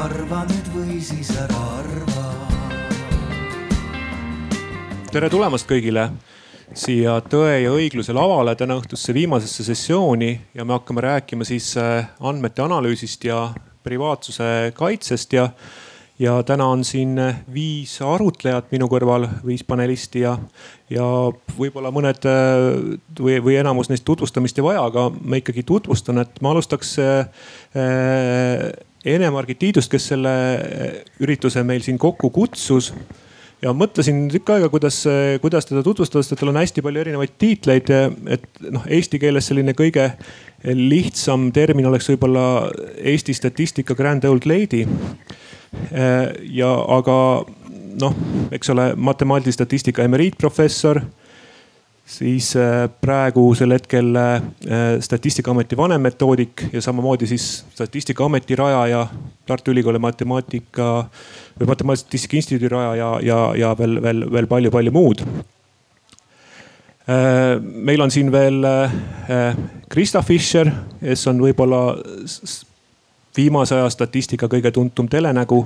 arva nüüd või siis ära arva. tere tulemast kõigile siia Tõe ja õigluse lavale täna õhtusse viimasesse sessiooni ja me hakkame rääkima siis äh, andmete analüüsist ja privaatsuse kaitsest ja ja täna on siin viis arutlejat minu kõrval, viis panelisti ja, ja võib-olla mõned või, või enamus neist tutvustamist ei vaja, aga ma ikkagi tutvustan, et ma alustaks äh, Ene-Margit Tiidust, kes selle ürituse meil siin kokku kutsus ja mõtlesin tükk aega, kuidas, kuidas teda tutvustada, sest tal on hästi palju erinevaid tiitleid. et noh, eesti keeles selline kõige lihtsam termin oleks võib-olla Eesti statistika grand old lady Äh, ja aga noh, eks ole, matemaatilise statistika emeriitprofessor siis äh, praegusel hetkel äh, Statistikaameti vanemmetoodik ja samamoodi siis Statistikaameti rajaja, Tartu Ülikooli matemaatika või Matemaatilise Statistika Instituudi rajaja ja, ja veel, veel, veel palju-palju muud. meil on siin veel Krista Fischer, kes on võib-olla viimase aja statistika kõige tuntum telenägu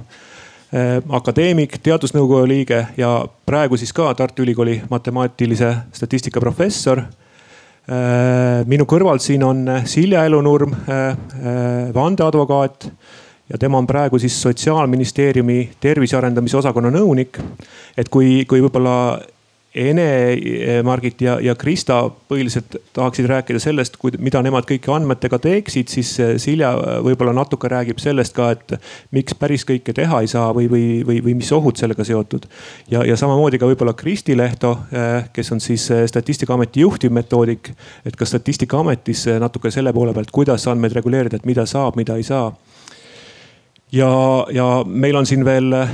akadeemik, teadusnõukoja liige ja praegu siis ka Tartu Ülikooli matemaatilise statistika professor. Eh, minu kõrval siin on Silja Elunurm, eh, vandeadvokaat ja tema on praegu siis sotsiaalministeeriumi tervise arendamise osakonna nõunik. et kui, kui võib-olla Ene, Margit ja, ja Krista põhiliselt tahaksid rääkida sellest, mida nemad kõiki andmetega teeksid, siis eh, Silja võib-olla natuke räägib sellest ka, et miks päris kõike teha ei saa või, või, või, või mis ohud sellega seotud. ja, ja samamoodi ka võib-olla Kristi Lehto, eh, kes on siis eh, statistikaameti juhtivmetoodik, et ka statistikaametis natuke selle poole pealt, kuidas andmeid reguleerida, et mida saab, mida ei saa ja, ja meil on siin veel äh,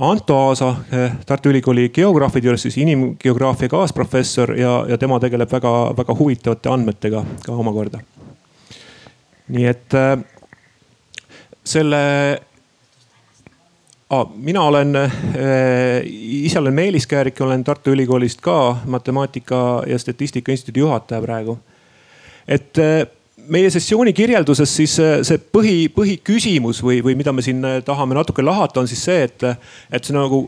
Anto Aasa äh, Tartu Ülikooli geograafide juures siis inimgeograafia kaasprofessor ja, ja tema tegeleb väga-väga huvitavate andmetega ka omakorda. nii et äh, selle ah,, mina olen äh,, ise olen Meelis Käärik, olen Tartu Ülikoolist ka matemaatika ja statistika instituudi juhataja praegu. et äh, meie sessiooni kirjelduses siis äh, see põhi, põhiküsimus või, või mida me siin äh, tahame natuke lahata, on siis see, et, et see nagu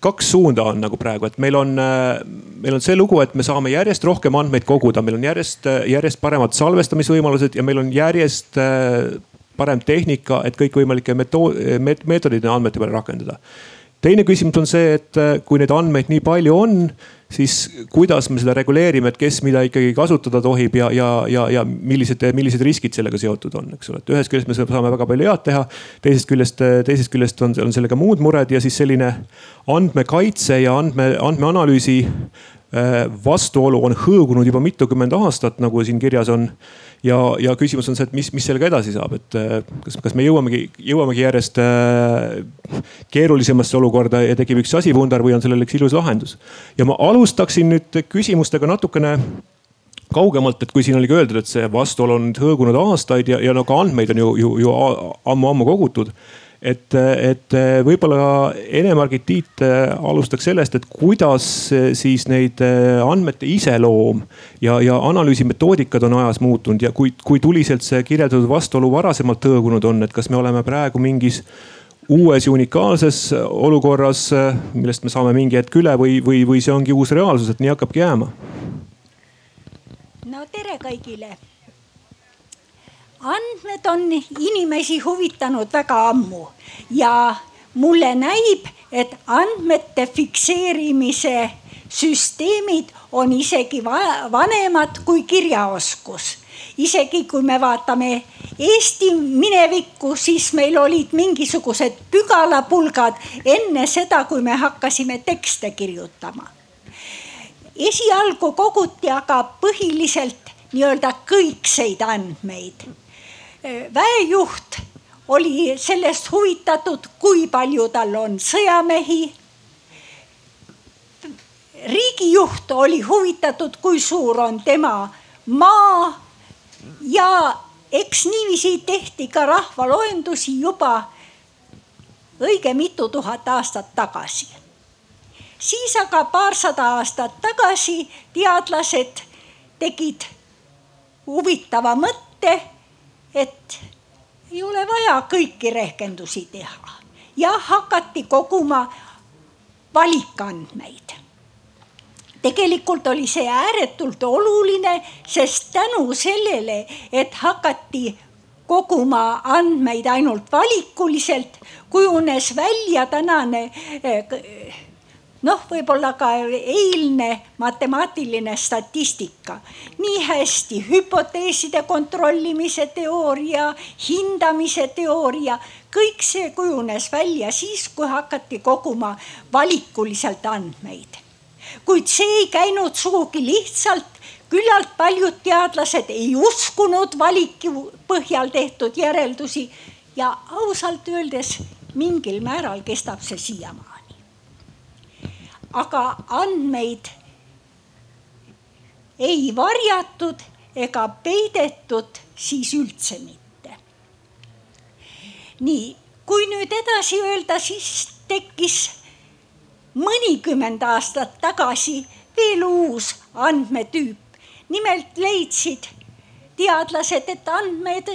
kaks suunda on nagu praegu, et meil on, äh, meil on see lugu, et me saame järjest rohkem andmeid koguda, meil on järjest, järjest paremad salvestamisvõimalused ja meil on järjest parem tehnika, et kõikvõimalikke metood, meetodeid andmete peale rakendada. teine küsimus on see, et kui neid andmeid nii palju on siis kuidas me seda reguleerime, et kes mida ikkagi kasutada tohib ja, ja, ja, ja millised, millised riskid sellega seotud on, eks ole, et ühest küljest me saame väga palju head teha. teisest küljest, teisest küljest on, on sellega muud mured ja siis selline andmekaitse ja andme, andmeanalüüsi äh, vastuolu on hõõgunud juba mitukümmend aastat, nagu siin kirjas on ja, ja küsimus on see, et mis, mis sellega edasi saab, et äh, kas, kas me jõuamegi, jõuamegi järjest äh, keerulisemasse olukorda ja tekib üks asipundar või on sellel üks ilus lahendus. ja ma alustaksin nüüd küsimustega natukene kaugemalt, et kui siin oli ka öeldud, et see vastuolu on hõõgunud aastaid ja, ja no ka andmeid on ju, ju, ju ammu-ammu kogutud et, et võib-olla Ene-Margit Tiit äh, alustaks sellest, et kuidas äh, siis neid andmete iseloom ja, ja analüüsimetoodikad on ajas muutunud ja kui, kui tuliselt see kirjeldatud vastuolu varasemalt hõõgunud on, et kas me oleme praegu mingis uues ja unikaalses olukorras, millest me saame mingi hetk üle või, või, või see ongi uus reaalsus, et nii hakkabki jääma? no tere kõigile andmed on inimesi huvitanud väga ammu ja mulle näib, et andmete fikseerimise süsteemid on isegi vanemad kui kirjaoskus. isegi kui me vaatame Eesti minevikku, siis meil olid mingisugused pügalapulgad enne seda, kui me hakkasime tekste kirjutama. esialgu koguti aga põhiliselt nii-öelda kõikseid andmeid väejuht oli sellest huvitatud, kui palju tal on sõjamehi. riigijuht oli huvitatud, kui suur on tema maa ja eks niiviisi tehti ka rahvaloendusi juba õige mitu tuhat aastat tagasi. siis aga paarsada aastat tagasi teadlased tegid huvitava mõtte et ei ole vaja kõiki rehkendusi teha. Ja hakati koguma valikandmeid. Tegelikult oli see ääretult oluline, sest tänu sellele, et hakati koguma andmeid ainult valikuliselt, kujunes välja tänane eh, noh, võib-olla ka eilne matemaatiline statistika. nii hästi hüpoteeside kontrollimise teooria, hindamise teooria, kõik see kujunes välja siis, kui hakati koguma valikuliselt andmeid kuid see ei käinud sugugi lihtsalt. küllalt paljud teadlased ei uskunud valiku põhjal tehtud järeldusi ja ausalt öeldes mingil määral kestab see siiamaani. Aga andmeid ei varjatud ega peidetud siis üldse mitte. nii, kui nüüd edasi öelda, siis tekkis mõnikümmend aastat tagasi veel uus andmetüüp. nimelt leidsid teadlased, et andmed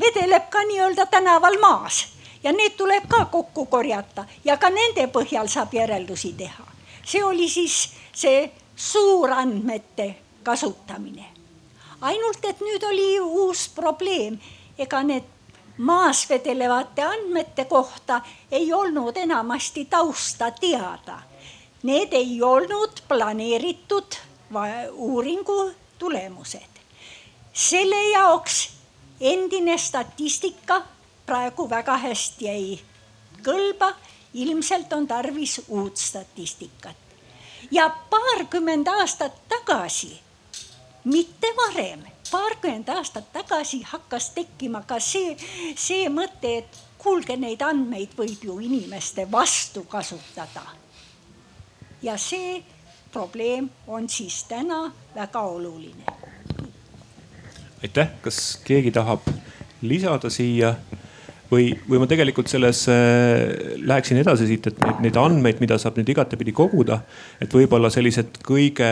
vedeleb ka nii-öelda tänaval maas ja need tuleb ka kokku korjata ja ka nende põhjal saab järeldusi teha. See oli siis see suurandmete kasutamine. ainult et nüüd oli uus probleem, ega need maas vedelevate andmete kohta ei olnud enamasti tausta teada. Need ei olnud planeeritud uuringu tulemused. selle jaoks endine statistika praegu väga hästi ei kõlba, ilmselt on tarvis uut statistikat. ja paarkümmend aastat tagasi, mitte varem paarkümmend aastat tagasi hakkas tekkima ka see, see mõte, et kuulge, neid andmeid võib ju inimeste vastu kasutada. ja see probleem on siis täna väga oluline. aitäh, kas keegi tahab lisada siia või, või ma tegelikult selles äh, läheksin edasi siit, et neid, neid andmeid, mida saab nüüd igatepidi koguda, et võib-olla sellised kõige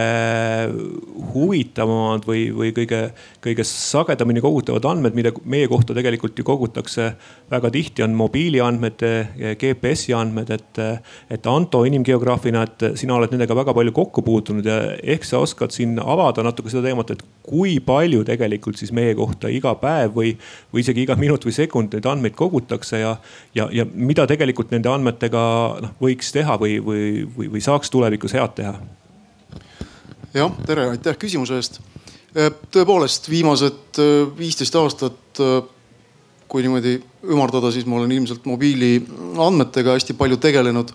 huvitavamad või, või kõige, kõige sagedamini kogutavad andmed, mida meie kohta tegelikult ju kogutakse väga tihti, on mobiiliandmed, GPS-i andmed, et, et Anto inimgeograafina, et sina oled nendega väga palju kokku puutunud ja ehk sa oskad siin avada natuke seda teemat, et kui palju tegelikult siis meie kohta iga päev või, või isegi iga minut või sekund neid andmeid kogutakse ja, ja, ja mida tegelikult nende andmetega noh, võiks teha või, või, või, või saaks tulevikus head teha? jah, tere, aitäh küsimuse eest. Äh, tõepoolest viimased äh, viisteist aastat, äh, kui niimoodi ümardada, siis ma olen ilmselt mobiiliandmetega hästi palju tegelenud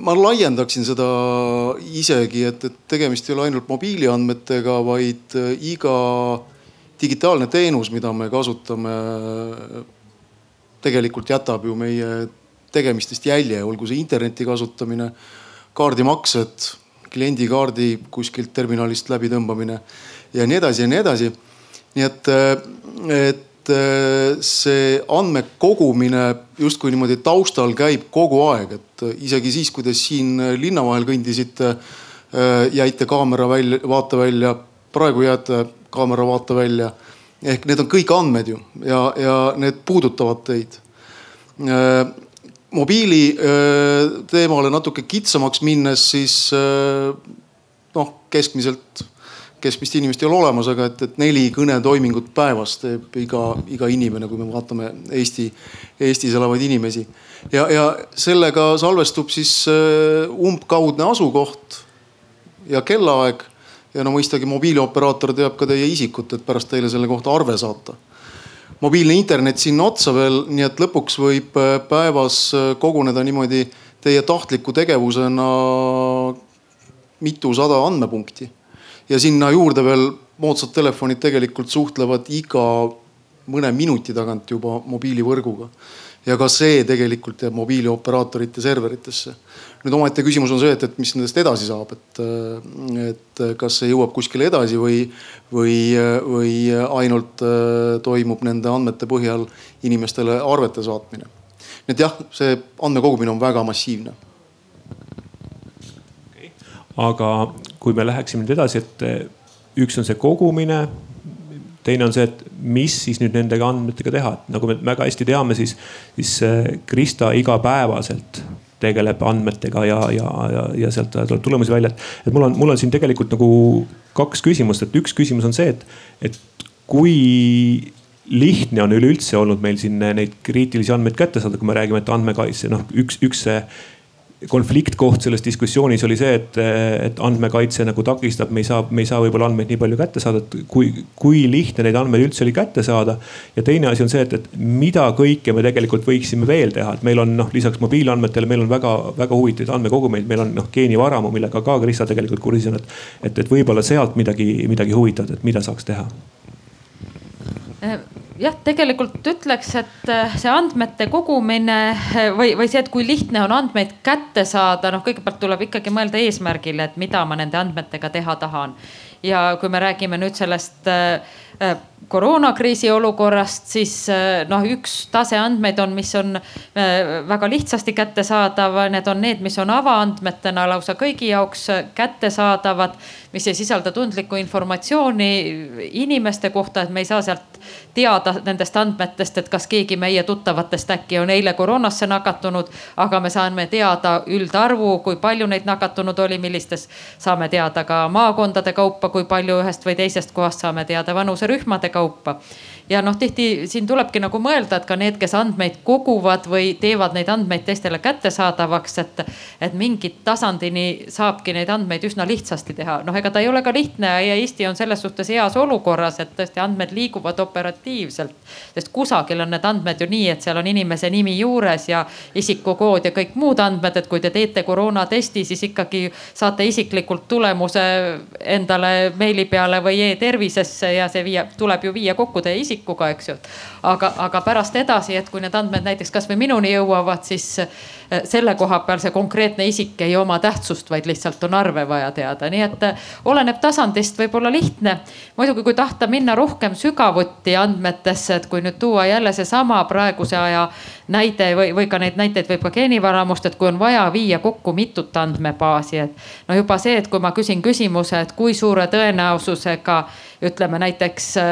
ma laiendaksin seda isegi, et, et tegemist ei ole ainult mobiiliandmetega, vaid äh, iga digitaalne teenus, mida me kasutame, tegelikult jätab ju meie tegemistest jälje, olgu see interneti kasutamine, kaardimaksed, kliendikaardi kuskilt terminalist läbitõmbamine ja nii edasi ja nii edasi. nii et, et see andmekogumine justkui niimoodi taustal käib kogu aeg, et isegi siis, kui te siin linna vahel kõndisite, jäite kaamera välja, vaatevälja, praegu jääte kaamera vaatevälja. ehk need on kõik andmed ju ja, ja need puudutavad teid. mobiili teemale natuke kitsamaks minnes, siis noh, keskmiselt keskmist inimest ei ole olemas, aga et, et neli kõnetoimingut päevas teeb iga, iga inimene, kui me vaatame Eesti, Eestis elavaid inimesi. ja, ja sellega salvestub siis äh, umbkaudne asukoht ja kellaaeg. Ja no mõistagi mobiilioperaator teab ka teie isikut, et pärast teile selle kohta arve saata. mobiilne internet sinna otsa veel, nii et lõpuks võib äh, päevas äh, koguneda niimoodi teie tahtliku tegevusena mitusada andmepunkti ja sinna juurde veel moodsad telefonid tegelikult suhtlevad iga mõne minuti tagant juba mobiilivõrguga. Ja ka see tegelikult jääb mobiilioperaatorite serveritesse. nüüd omaette küsimus on see, et, et mis nendest edasi saab, et, et kas see jõuab kuskile edasi või, või, või ainult äh, toimub nende andmete põhjal inimestele arvete saatmine. nii et jah, see andmekogumine on väga massiivne aga kui me läheksime nüüd edasi, et üks on see kogumine, teine on see, et mis siis nüüd nendega andmetega teha, et nagu me väga hästi teame, siis, siis äh, Krista igapäevaselt tegeleb andmetega ja, ja, ja, ja sealt tuleb tulemusi välja, et, et mul on, mul on siin tegelikult nagu kaks küsimust, et üks küsimus on see, et, et kui lihtne on üleüldse olnud meil siin neid kriitilisi andmeid kätte saada, kui me räägime, et andmekaitse, noh üks, üks see konfliktkoht selles diskussioonis oli see, et, et andmekaitse nagu takistab, me ei saa, me ei saa võib-olla andmeid nii palju kätte saada, et kui, kui lihtne neid andmeid üldse oli kätte saada. ja teine asi on see, et, et mida kõike me tegelikult võiksime veel teha, et meil on noh, lisaks mobiilandmetele, meil on väga-väga huvitavaid andmekogumeid, meil on noh geenivaramu, millega ka Krista tegelikult kursis on, et, et, et võib-olla sealt midagi, midagi huvitavat, et mida saaks teha jah, tegelikult ütleks, et äh, see andmete kogumine äh, või, või see, et kui lihtne on andmeid kätte saada, noh, kõigepealt tuleb ikkagi mõelda eesmärgile, et mida ma nende andmetega teha tahan. ja kui me räägime nüüd sellest Äh, koroonakriisi olukorrast, siis äh, noh, üks tase andmeid on, mis on äh, väga lihtsasti kättesaadav, need on need, mis on avaandmetena lausa kõigi jaoks kättesaadavad, mis ei sisalda tundlikku informatsiooni inimeste kohta, et me ei saa sealt teada nendest andmetest, et kas keegi meie tuttavatest äkki on eile koroonasse nakatunud, aga me saame teada üldarvu, kui palju neid nakatunud oli, millistes, saame teada ka maakondade kaupa, kui palju ühest või teisest kohast saame teada vanuse rühmade kaupa. Ja noh, tihti siin tulebki nagu mõelda, et ka need, kes andmeid koguvad või teevad neid andmeid teistele kättesaadavaks, et, et mingit tasandini saabki neid andmeid üsna lihtsasti teha. noh, ega ta ei ole ka lihtne ja Eesti on selles suhtes heas olukorras, et tõesti andmed liiguvad operatiivselt. sest kusagil on need andmed ju nii, et seal on inimese nimi juures ja isikukood ja kõik muud andmed, et kui te teete koroonatesti, siis ikkagi saate isiklikult tulemuse endale meili peale või e-tervisesse ja see viia, tuleb ju viia kokku teie isikuga, eks ju. aga, aga pärast edasi, et kui need andmed näiteks kasvõi minuni jõuavad, siis eh, selle koha peal see konkreetne isik ei oma tähtsust, vaid lihtsalt on arve vaja teada, nii et eh, oleneb tasandist, võib olla lihtne. muidugi, kui tahta minna rohkem sügavuti andmetesse, et kui nüüd tuua jälle seesama praeguse aja näide või, või ka neid näiteid võib ka geenivaramust, et kui on vaja viia kokku mitut andmebaasi, et no juba see, et kui ma küsin küsimuse, et kui suure tõenäosusega ütleme näiteks äh,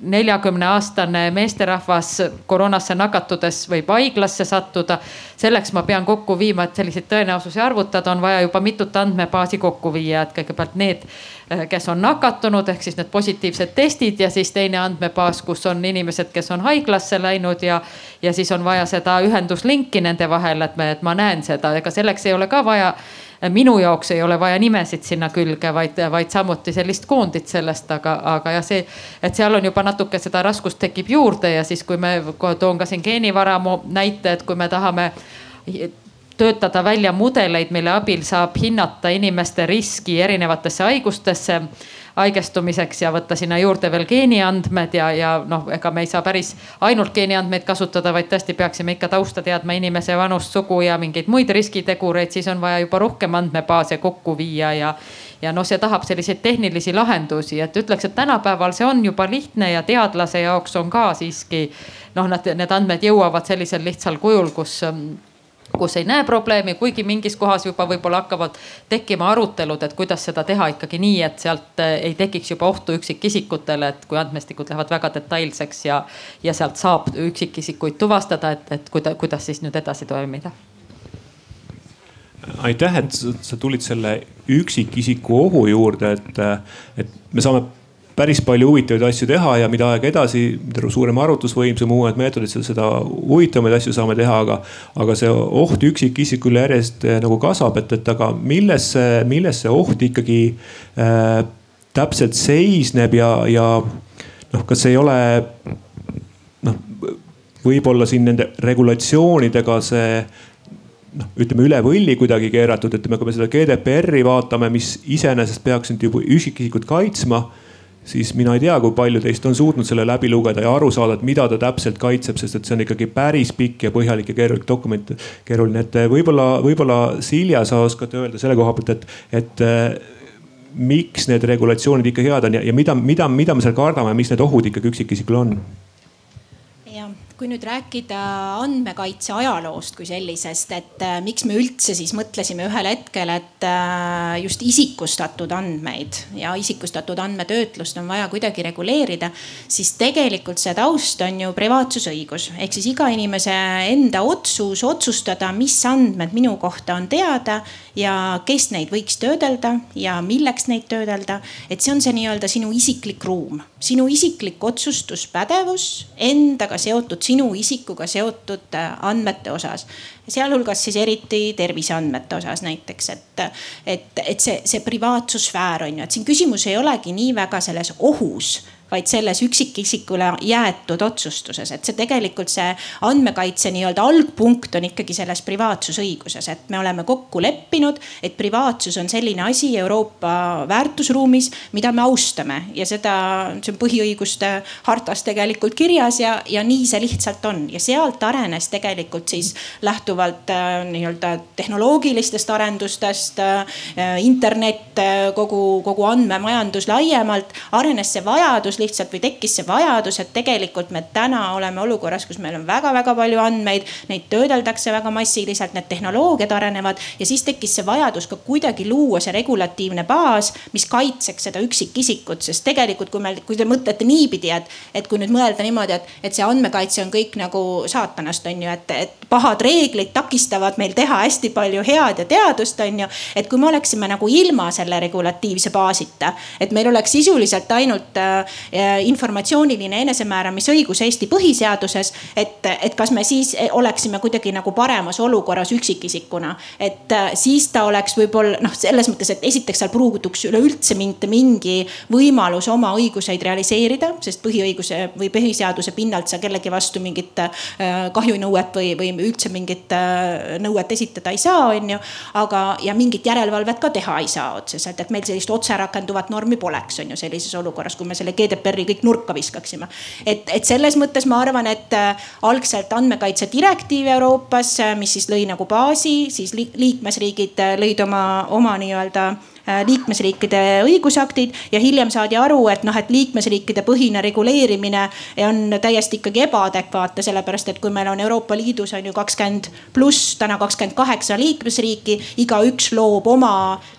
neljakümne aastane meesterahvas koroonasse nakatudes võib haiglasse sattuda. Selleks ma pean kokku viima, et selliseid tõenäosusi arvutada, on vaja juba mitut andmebaasi kokku viia, et kõigepealt need, äh, kes on nakatunud, ehk siis need positiivsed testid ja siis teine andmebaas, kus on inimesed, kes on haiglasse läinud ja, ja siis on vaja seda ühenduslinki nende vahel, et me, et ma näen seda, ega selleks ei ole ka vaja minu jaoks ei ole vaja nimesid sinna külge, vaid, vaid samuti sellist koondit sellest, aga, aga jah, see, et seal on juba natuke seda raskust tekib juurde ja siis, kui me, toon ka siin geenivaramu näite, et kui me tahame töötada välja mudeleid, mille abil saab hinnata inimeste riski erinevatesse haigustesse haigestumiseks ja võtta sinna juurde veel geeniandmed ja, ja noh, ega me ei saa päris ainult geeniandmeid kasutada, vaid tõesti peaksime ikka tausta teadma inimese vanust, sugu ja mingeid muid riskitegureid, siis on vaja juba rohkem andmebaase kokku viia ja ja noh, see tahab selliseid tehnilisi lahendusi, et ütleks, et tänapäeval see on juba lihtne ja teadlase jaoks on ka siiski noh, nad, need andmed jõuavad sellisel lihtsal kujul, kus kus ei näe probleemi, kuigi mingis kohas juba võib-olla hakkavad tekkima arutelud, et kuidas seda teha ikkagi nii, et sealt eh, ei tekiks juba ohtu üksikisikutele, et kui andmestikud lähevad väga detailseks ja, ja sealt saab üksikisikuid tuvastada, et, et kuida, kuidas siis nüüd edasi toimida. Aitäh, et sa tulid selle üksikisiku ohu juurde, et, et me saame päris palju huvitavaid asju teha ja mida aeg edasi, mida suurem arvutusvõimsam, uued meetodid, seda huvitavamaid asju saame teha, aga. aga see oht üksikisikule järjest eh, nagu kasvab, et, et aga milles see, milles see oht ikkagi äh, täpselt seisneb ja, ja noh, kas ei ole noh, võib-olla siin nende regulatsioonidega see noh, ütleme üle võlli kuidagi keeratud, ütleme, kui me seda GDPR-i vaatame, mis iseenesest peaks nüüd juba üksikisikut kaitsma siis mina ei tea, kui palju teist on suutnud selle läbi lugeda ja aru saada, et mida ta täpselt kaitseb, sest et see on ikkagi päris pikk ja põhjalik ja keeruline dokument. keeruline, et võib-olla, võib-olla Silja, sa oskad öelda selle koha pealt, et, et äh, miks need regulatsioonid ikka head on ja, ja mida, mida, mida me seal kardame, mis need ohud ikkagi üksikisikul on? Kui nüüd rääkida andmekaitse ajaloost kui sellisest, et äh, miks me üldse siis mõtlesime ühel hetkel, et äh, just isikustatud andmeid ja isikustatud andmetöötlust on vaja kuidagi reguleerida, siis tegelikult see taust on ju privaatsusõigus ehk siis iga inimese enda otsus otsustada, mis andmed minu kohta on teada ja kes neid võiks töödelda ja milleks neid töödelda. et see on see nii-öelda sinu isiklik ruum, sinu isiklik otsustuspädevus endaga seotud sinu isikuga seotud äh, andmete osas. sealhulgas siis eriti terviseandmete osas näiteks, et, et, et see, see privaatsussfäär on ju, et siin küsimus ei olegi nii väga selles ohus vaid selles üksikisikule jäetud otsustuses, et see tegelikult see andmekaitse nii-öelda algpunkt on ikkagi selles privaatsusõiguses, et me oleme kokku leppinud, et privaatsus on selline asi Euroopa väärtusruumis, mida me austame. Ja seda, see on põhiõiguste hartas tegelikult kirjas ja, ja nii see lihtsalt on. Ja sealt arenes tegelikult siis lähtuvalt äh, nii-öelda tehnoloogilistest arendustest äh,, internet, äh, kogu, kogu andmemajandus laiemalt, arenes see vajadus lihtsalt või tekkis see vajadus, et tegelikult me täna oleme olukorras, kus meil on väga-väga palju andmeid, neid töödeldakse väga massiliselt, need tehnoloogiad arenevad ja siis tekkis see vajadus ka kuidagi luua see regulatiivne baas, mis kaitseks seda üksikisikut, sest tegelikult, kui me, kui te mõtlete niipidi, et, et kui nüüd mõelda niimoodi, et, et see andmekaitse on kõik nagu saatanast, on ju, et, et pahad reeglid takistavad meil teha hästi palju head ja teadust, on ju. et kui me oleksime nagu ilma selle regulatiivse baasita, et meil oleks sisuliselt ainult äh, informatsiooniline enesemääramisõigus Eesti põhiseaduses. et, et kas me siis oleksime kuidagi nagu paremas olukorras üksikisikuna, et äh, siis ta oleks võib-olla noh, selles mõttes, et esiteks seal puuduks üleüldse mitte mingi võimalus oma õiguseid realiseerida, sest põhiõiguse või põhiseaduse pinnalt sa kellegi vastu mingit äh, kahjunõuet või, või üldse mingit äh, nõuet esitada ei saa, on ju. aga, ja mingit järelevalvet ka teha ei saa otseselt, et meil sellist otse rakenduvat normi poleks, on ju sellises olukorras, kui me selle GDPR GDPR-i kõik nurka viskaksime. et, et selles mõttes ma arvan, et äh, algselt andmekaitse direktiiv Euroopas, äh, mis siis lõi nagu baasi, siis liikmesriigid äh, lõid oma, oma nii-öelda liikmesriikide õigusaktid ja hiljem saadi aru, et noh, et liikmesriikide põhine reguleerimine on täiesti ikkagi ebaadekvaatne, sellepärast et kui meil on Euroopa Liidus on ju kakskümmend pluss, täna kakskümmend kaheksa liikmesriiki, igaüks loob oma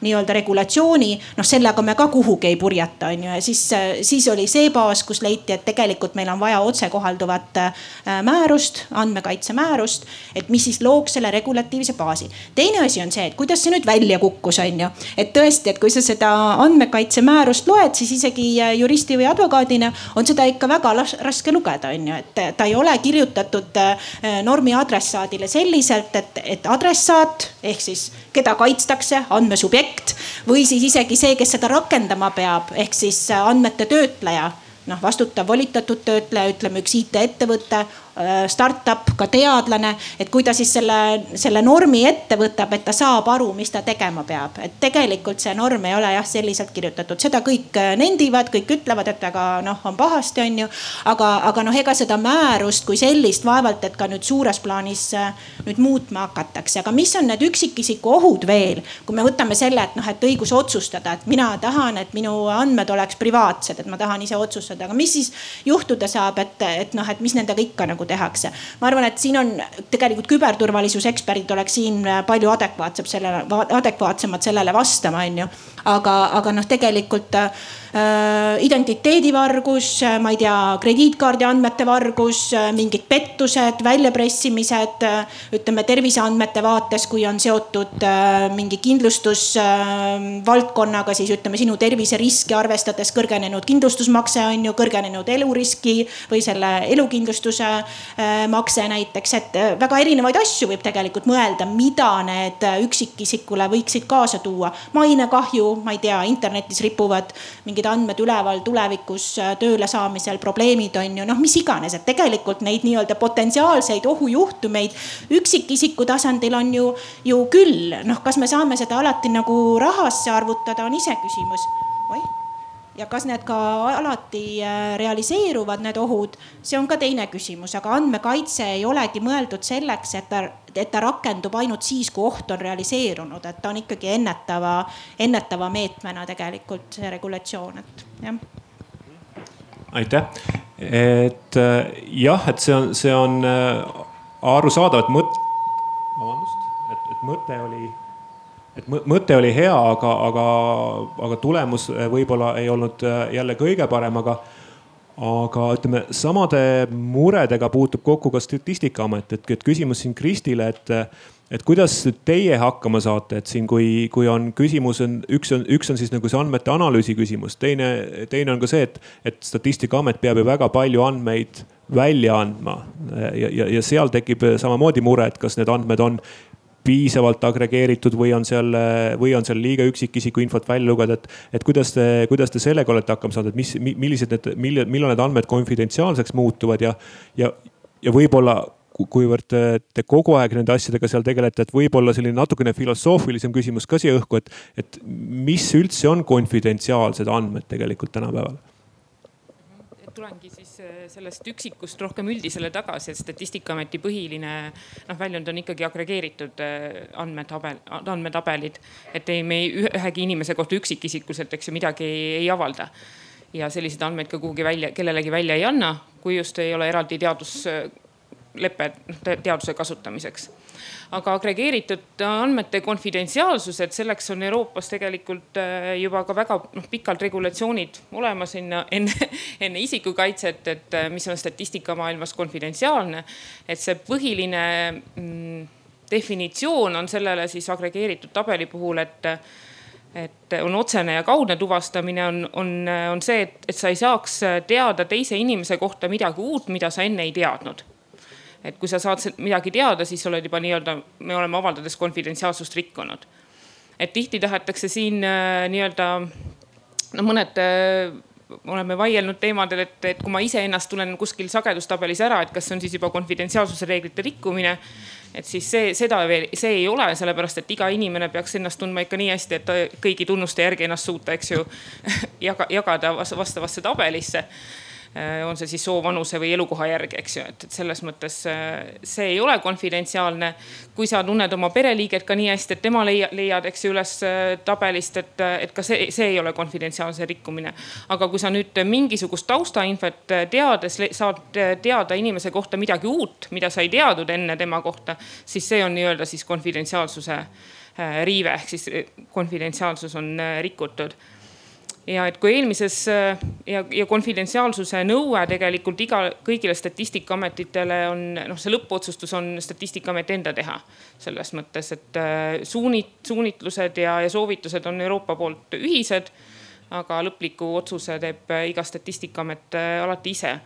nii-öelda regulatsiooni, noh sellega me ka kuhugi ei purjeta, on ju, ja siis, siis oli see baas, kus leiti, et tegelikult meil on vaja otsekohalduvat äh, määrust, andmekaitse määrust, et mis siis looks selle regulatiivse baasi. teine asi on see, et kuidas see nüüd välja kukkus, on ju, et tõesti tõesti, et kui sa seda andmekaitse määrust loed, siis isegi äh, juristi või advokaadina on seda ikka väga raske lugeda, on ju, et ta ei ole kirjutatud äh, normi adressaadile selliselt, et, et adressaat ehk siis keda kaitstakse, andmesubjekt või siis isegi see, kes seda rakendama peab, ehk siis äh, andmete töötleja. Noh, vastutav volitatud töötleja, ütleme üks IT-ettevõte Äh, startup, ka teadlane, et kui ta siis selle, selle normi ette võtab, et ta saab aru, mis ta tegema peab. et tegelikult see norm ei ole jah selliselt kirjutatud, seda kõik äh, nendivad, kõik ütlevad, et aga noh, on pahasti, on ju. aga, aga noh, ega seda määrust kui sellist vaevalt, et ka nüüd suures plaanis äh, nüüd muutma hakatakse, aga mis on need üksikisiku ohud veel, kui me võtame selle, et noh, et õigus otsustada, et mina tahan, et minu andmed oleks privaatsed, et ma tahan ise otsustada, aga mis siis juhtuda saab, et, et noh, et mis nendega ikka nagu tehakse. ma arvan, et siin on tegelikult küberturvalisuse eksperdid oleks siin palju adekvaatsem sellele, adekvaatsemad sellele vastama, on ju. Aga, aga noh, tegelikult Äh, identiteedivargus, äh, ma ei tea, krediitkaardi andmete vargus, äh, mingid pettused, väljapressimised. ütleme terviseandmete vaates, kui on seotud mingi kindlustusvaldkonnaga, siis ütleme sinu terviseriski arvestades kõrgenenud kindlustusmakse on ju, kõrgenenud eluriski või selle elukindlustuse makse näiteks, et väga erinevaid asju võib tegelikult mõelda, mida need üksikisikule võiksid kaasa tuua. mainekahju, ma ei tea, internetis ripuvad mingid andmed üleval tulevikus äh, tööle saamisel, probleemid on ju noh, mis iganes, et tegelikult neid nii-öelda potentsiaalseid ohujuhtumeid üksikisiku tasandil on ju, ju küll. noh, kas me saame seda alati nagu rahasse arvutada, on iseküsimus. oih ja kas need ka alati äh, realiseeruvad, need ohud, see on ka teine küsimus, aga andmekaitse ei olegi mõeldud selleks, et ta, et ta rakendub ainult siis, kui oht on realiseerunud, et ta on ikkagi ennetava, ennetava meetmena tegelikult see regulatsioon, et jah. Aitäh, et äh, jah, et see on, see on äh, arusaadav, et mõt-, vabandust, et, et mõte oli, et mõte oli hea, aga, aga, aga tulemus võib-olla ei olnud jälle kõige parem, aga aga ütleme, samade muredega puutub kokku ka Statistikaamet, et, et küsimus siin Kristile, et et kuidas teie hakkama saate, et siin, kui, kui on küsimus on, üks on, üks on siis nagu see andmete analüüsi küsimus, teine, teine on ka see, et, et statistikaamet peab ju väga palju andmeid välja andma. ja, ja, ja seal tekib samamoodi mure, et kas need andmed on piisavalt agregeeritud või on seal, või on seal liiga üksikisiku infot välja lugeda, et, et kuidas te, kuidas te sellega olete hakkama saanud, et mis, millised need, millal need andmed konfidentsiaalseks muutuvad ja, ja, ja võib-olla kuivõrd te, kogu aeg nende asjadega seal tegelete, et võib-olla selline natukene filosoofilisem küsimus ka siia õhku, et, et mis üldse on konfidentsiaalsed andmed tegelikult tänapäeval? tulengi siis sellest üksikust rohkem üldisele tagasi, et Statistikaameti põhiline noh, väljund on ikkagi agregeeritud äh, andmetabel, andmetabelid. et ei, me ei, ühegi inimese kohta üksikisikuliselt, eks ju, midagi ei, ei avalda. ja selliseid andmeid ka kuhugi välja, kellelegi välja ei anna, kui just ei ole eraldi teadus lepe teaduse kasutamiseks. Aga agregeeritud andmete konfidentsiaalsus, et selleks on Euroopas tegelikult äh, juba ka väga noh, pikalt regulatsioonid olemas enne, enne, enne isikukaitset, et äh, mis on statistikamaailmas konfidentsiaalne. et see põhiline mm, definitsioon on sellele siis agregeeritud tabeli puhul, et et on otsene ja kaudne tuvastamine on, on, on see, et, et sa ei saaks teada teise inimese kohta midagi uut, mida sa enne ei teadnud et kui sa saad midagi teada, siis oled juba nii-öelda, me oleme avaldades konfidentsiaalsust rikkunud. et tihti tahetakse siin äh, nii-öelda no mõned äh, oleme vaielnud teemadel, et, et kui ma iseennast tunnen kuskil sagedustabelis ära, et kas see on siis juba konfidentsiaalsuse reeglite rikkumine. et siis see, seda veel, see ei ole, sellepärast et iga inimene peaks ennast tundma ikka nii hästi, et kõigi tunnuste järgi ennast suuta, eks ju jaga, jagada vastavasse tabelisse on see siis soo, vanuse või elukoha järgi, eks ju, et selles mõttes äh, see ei ole konfidentsiaalne. kui sa tunned oma pereliiget ka nii hästi, et tema leia, leiad, eks ju, üles äh, tabelist, et, et ka see, see ei ole konfidentsiaalse rikkumine. aga kui sa nüüd mingisugust taustainfot teades saad teada inimese kohta midagi uut, mida sa ei teadnud enne tema kohta, siis see on nii-öelda siis konfidentsiaalsuse riive ehk siis konfidentsiaalsus on rikutud ja et kui eelmises äh, ja, ja konfidentsiaalsuse nõue tegelikult iga, kõigile statistikaametitele on noh, see lõppotsustus on statistikaameti enda teha. selles mõttes, et äh, suunit-, suunitlused ja, ja soovitused on Euroopa poolt ühised. aga lõpliku otsuse teeb äh, iga statistikaamet alati ise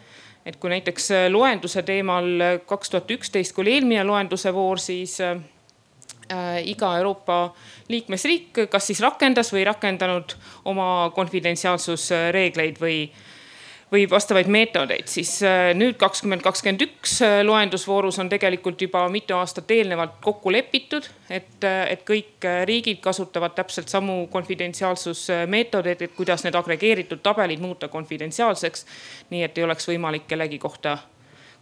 et kui näiteks loenduse teemal kaks tuhat üksteist, kui oli eelmine loenduse voor, siis iga Euroopa liikmesriik kas siis rakendas või ei rakendanud oma konfidentsiaalsusreegleid või, või vastavaid meetodeid, siis äh, nüüd kakskümmend kakskümmend üks äh, loendusvoorus on tegelikult juba mitu aastat eelnevalt kokku lepitud, et, et kõik riigid kasutavad täpselt samu konfidentsiaalsusmeetodeid, et kuidas need agregeeritud tabelid muuta konfidentsiaalseks. nii et ei oleks võimalik kellegi kohta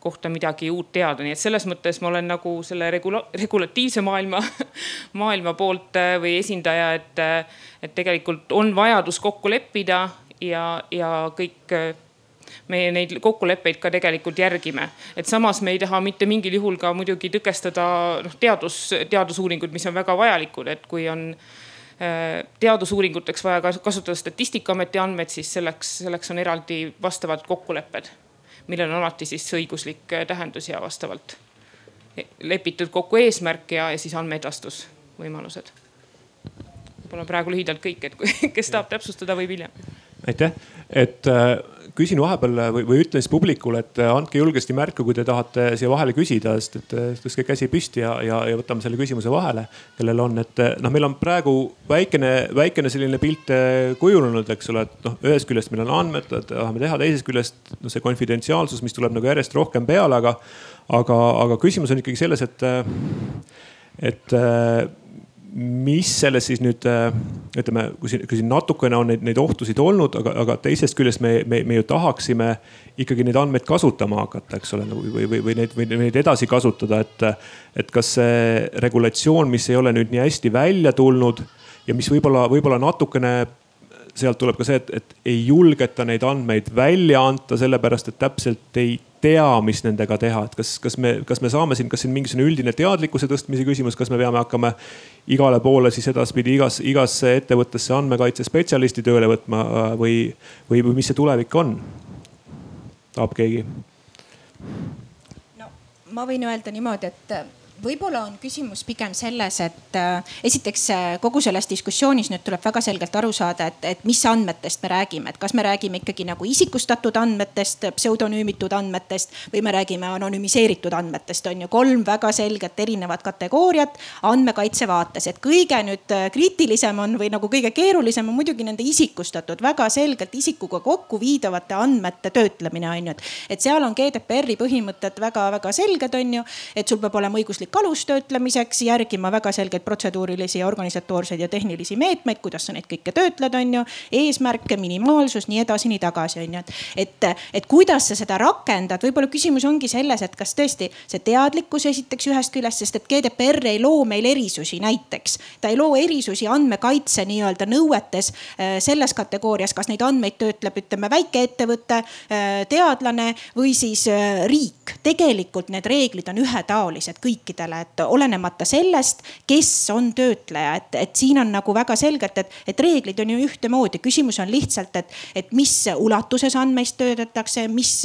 kohta midagi uut teada, nii et selles mõttes ma olen nagu selle regula-, regulatiivse maailma, maailma poolt äh, või esindaja, et, äh, et tegelikult on vajadus kokku leppida ja, ja kõik äh, meie neid kokkuleppeid ka tegelikult järgime. et samas me ei taha mitte mingil juhul ka muidugi tõkestada noh teadus, teadusuuringuid, mis on väga vajalikud, et kui on teadusuuringuteks vaja kasutada statistikaameti andmeid, siis selleks, selleks on eraldi vastavad kokkulepped millel on alati siis õiguslik äh, tähendus ja vastavalt lepitud kokku eesmärk ja, ja siis andmeedastusvõimalused. võib-olla praegu lühidalt kõik, et kui, kes tahab täpsustada, võib hiljem. aitäh, et äh, küsin vahepeal või, või ütlen siis publikule, et äh, andke julgesti märku, kui te tahate siia vahele küsida, sest et äh, tõstke käsi püsti ja, ja, ja võtame selle küsimuse vahele, kellel on, et äh, noh, meil on praegu väikene, väikene selline pilt kujunenud, eks ole, et noh, ühest küljest meil on andmed, tahame teha, teisest küljest noh, see konfidentsiaalsus, mis tuleb nagu järjest rohkem peale, aga, aga, aga küsimus on ikkagi selles, et, et mis selles siis nüüd ütleme, kui siin, kui siin natukene on neid, neid ohtusid olnud, aga, aga teisest küljest me, me, me ju tahaksime ikkagi neid andmeid kasutama hakata, eks ole, nagu või, või, või neid, või neid edasi kasutada, et. et kas see regulatsioon, mis ei ole nüüd nii hästi välja tulnud ja mis võib-olla, võib-olla natukene sealt tuleb ka see, et, et ei julgeta neid andmeid välja anda, sellepärast et täpselt ei tea, mis nendega teha, et kas, kas me, kas me saame siin, kas siin mingisugune üldine teadlikkuse tõstmise küsimus, kas me peame hakkama igale poole siis edaspidi igas, igasse ettevõttesse andmekaitsespetsialisti tööle võtma või, või, või mis see tulevik on? tahab keegi? no ma võin öelda niimoodi, et võib-olla on küsimus pigem selles, et äh, esiteks äh, kogu selles diskussioonis nüüd tuleb väga selgelt aru saada, et, et mis andmetest me räägime, et kas me räägime ikkagi nagu isikustatud andmetest, pseudonüümitud andmetest või me räägime anonüümiseeritud andmetest, on ju. Kolm väga selget erinevat kategooriat andmekaitse vaates, et kõige nüüd äh, kriitilisem on või nagu kõige keerulisem on muidugi nende isikustatud, väga selgelt isikuga kokku viidavate andmete töötlemine on ju, et, et seal on GDPR-i põhimõtted väga-väga selged, on ju, et sul peab olema õiguslik mõistlik alus töötlemiseks, järgima väga selgeid protseduurilisi, organisatoorseid ja tehnilisi meetmeid, kuidas sa neid kõike töötled, on ju. eesmärke, minimaalsus, nii edasi, nii tagasi, on ju. et, et kuidas sa seda rakendad, võib-olla küsimus ongi selles, et kas tõesti see teadlikkus esiteks ühest küljest, sest et GDPR ei loo meil erisusi näiteks. ta ei loo erisusi andmekaitse nii-öelda nõuetes äh, selles kategoorias, kas neid andmeid töötleb, ütleme väikeettevõte, äh, teadlane või siis äh, riik. tegelikult need reeglid on ühetaolised kõikidele kõikidele, et olenemata sellest, kes on töötleja, et, et siin on nagu väga selgelt, et, et reeglid on ju ühtemoodi. küsimus on lihtsalt, et, et mis ulatuses andmeid töödeldakse, mis,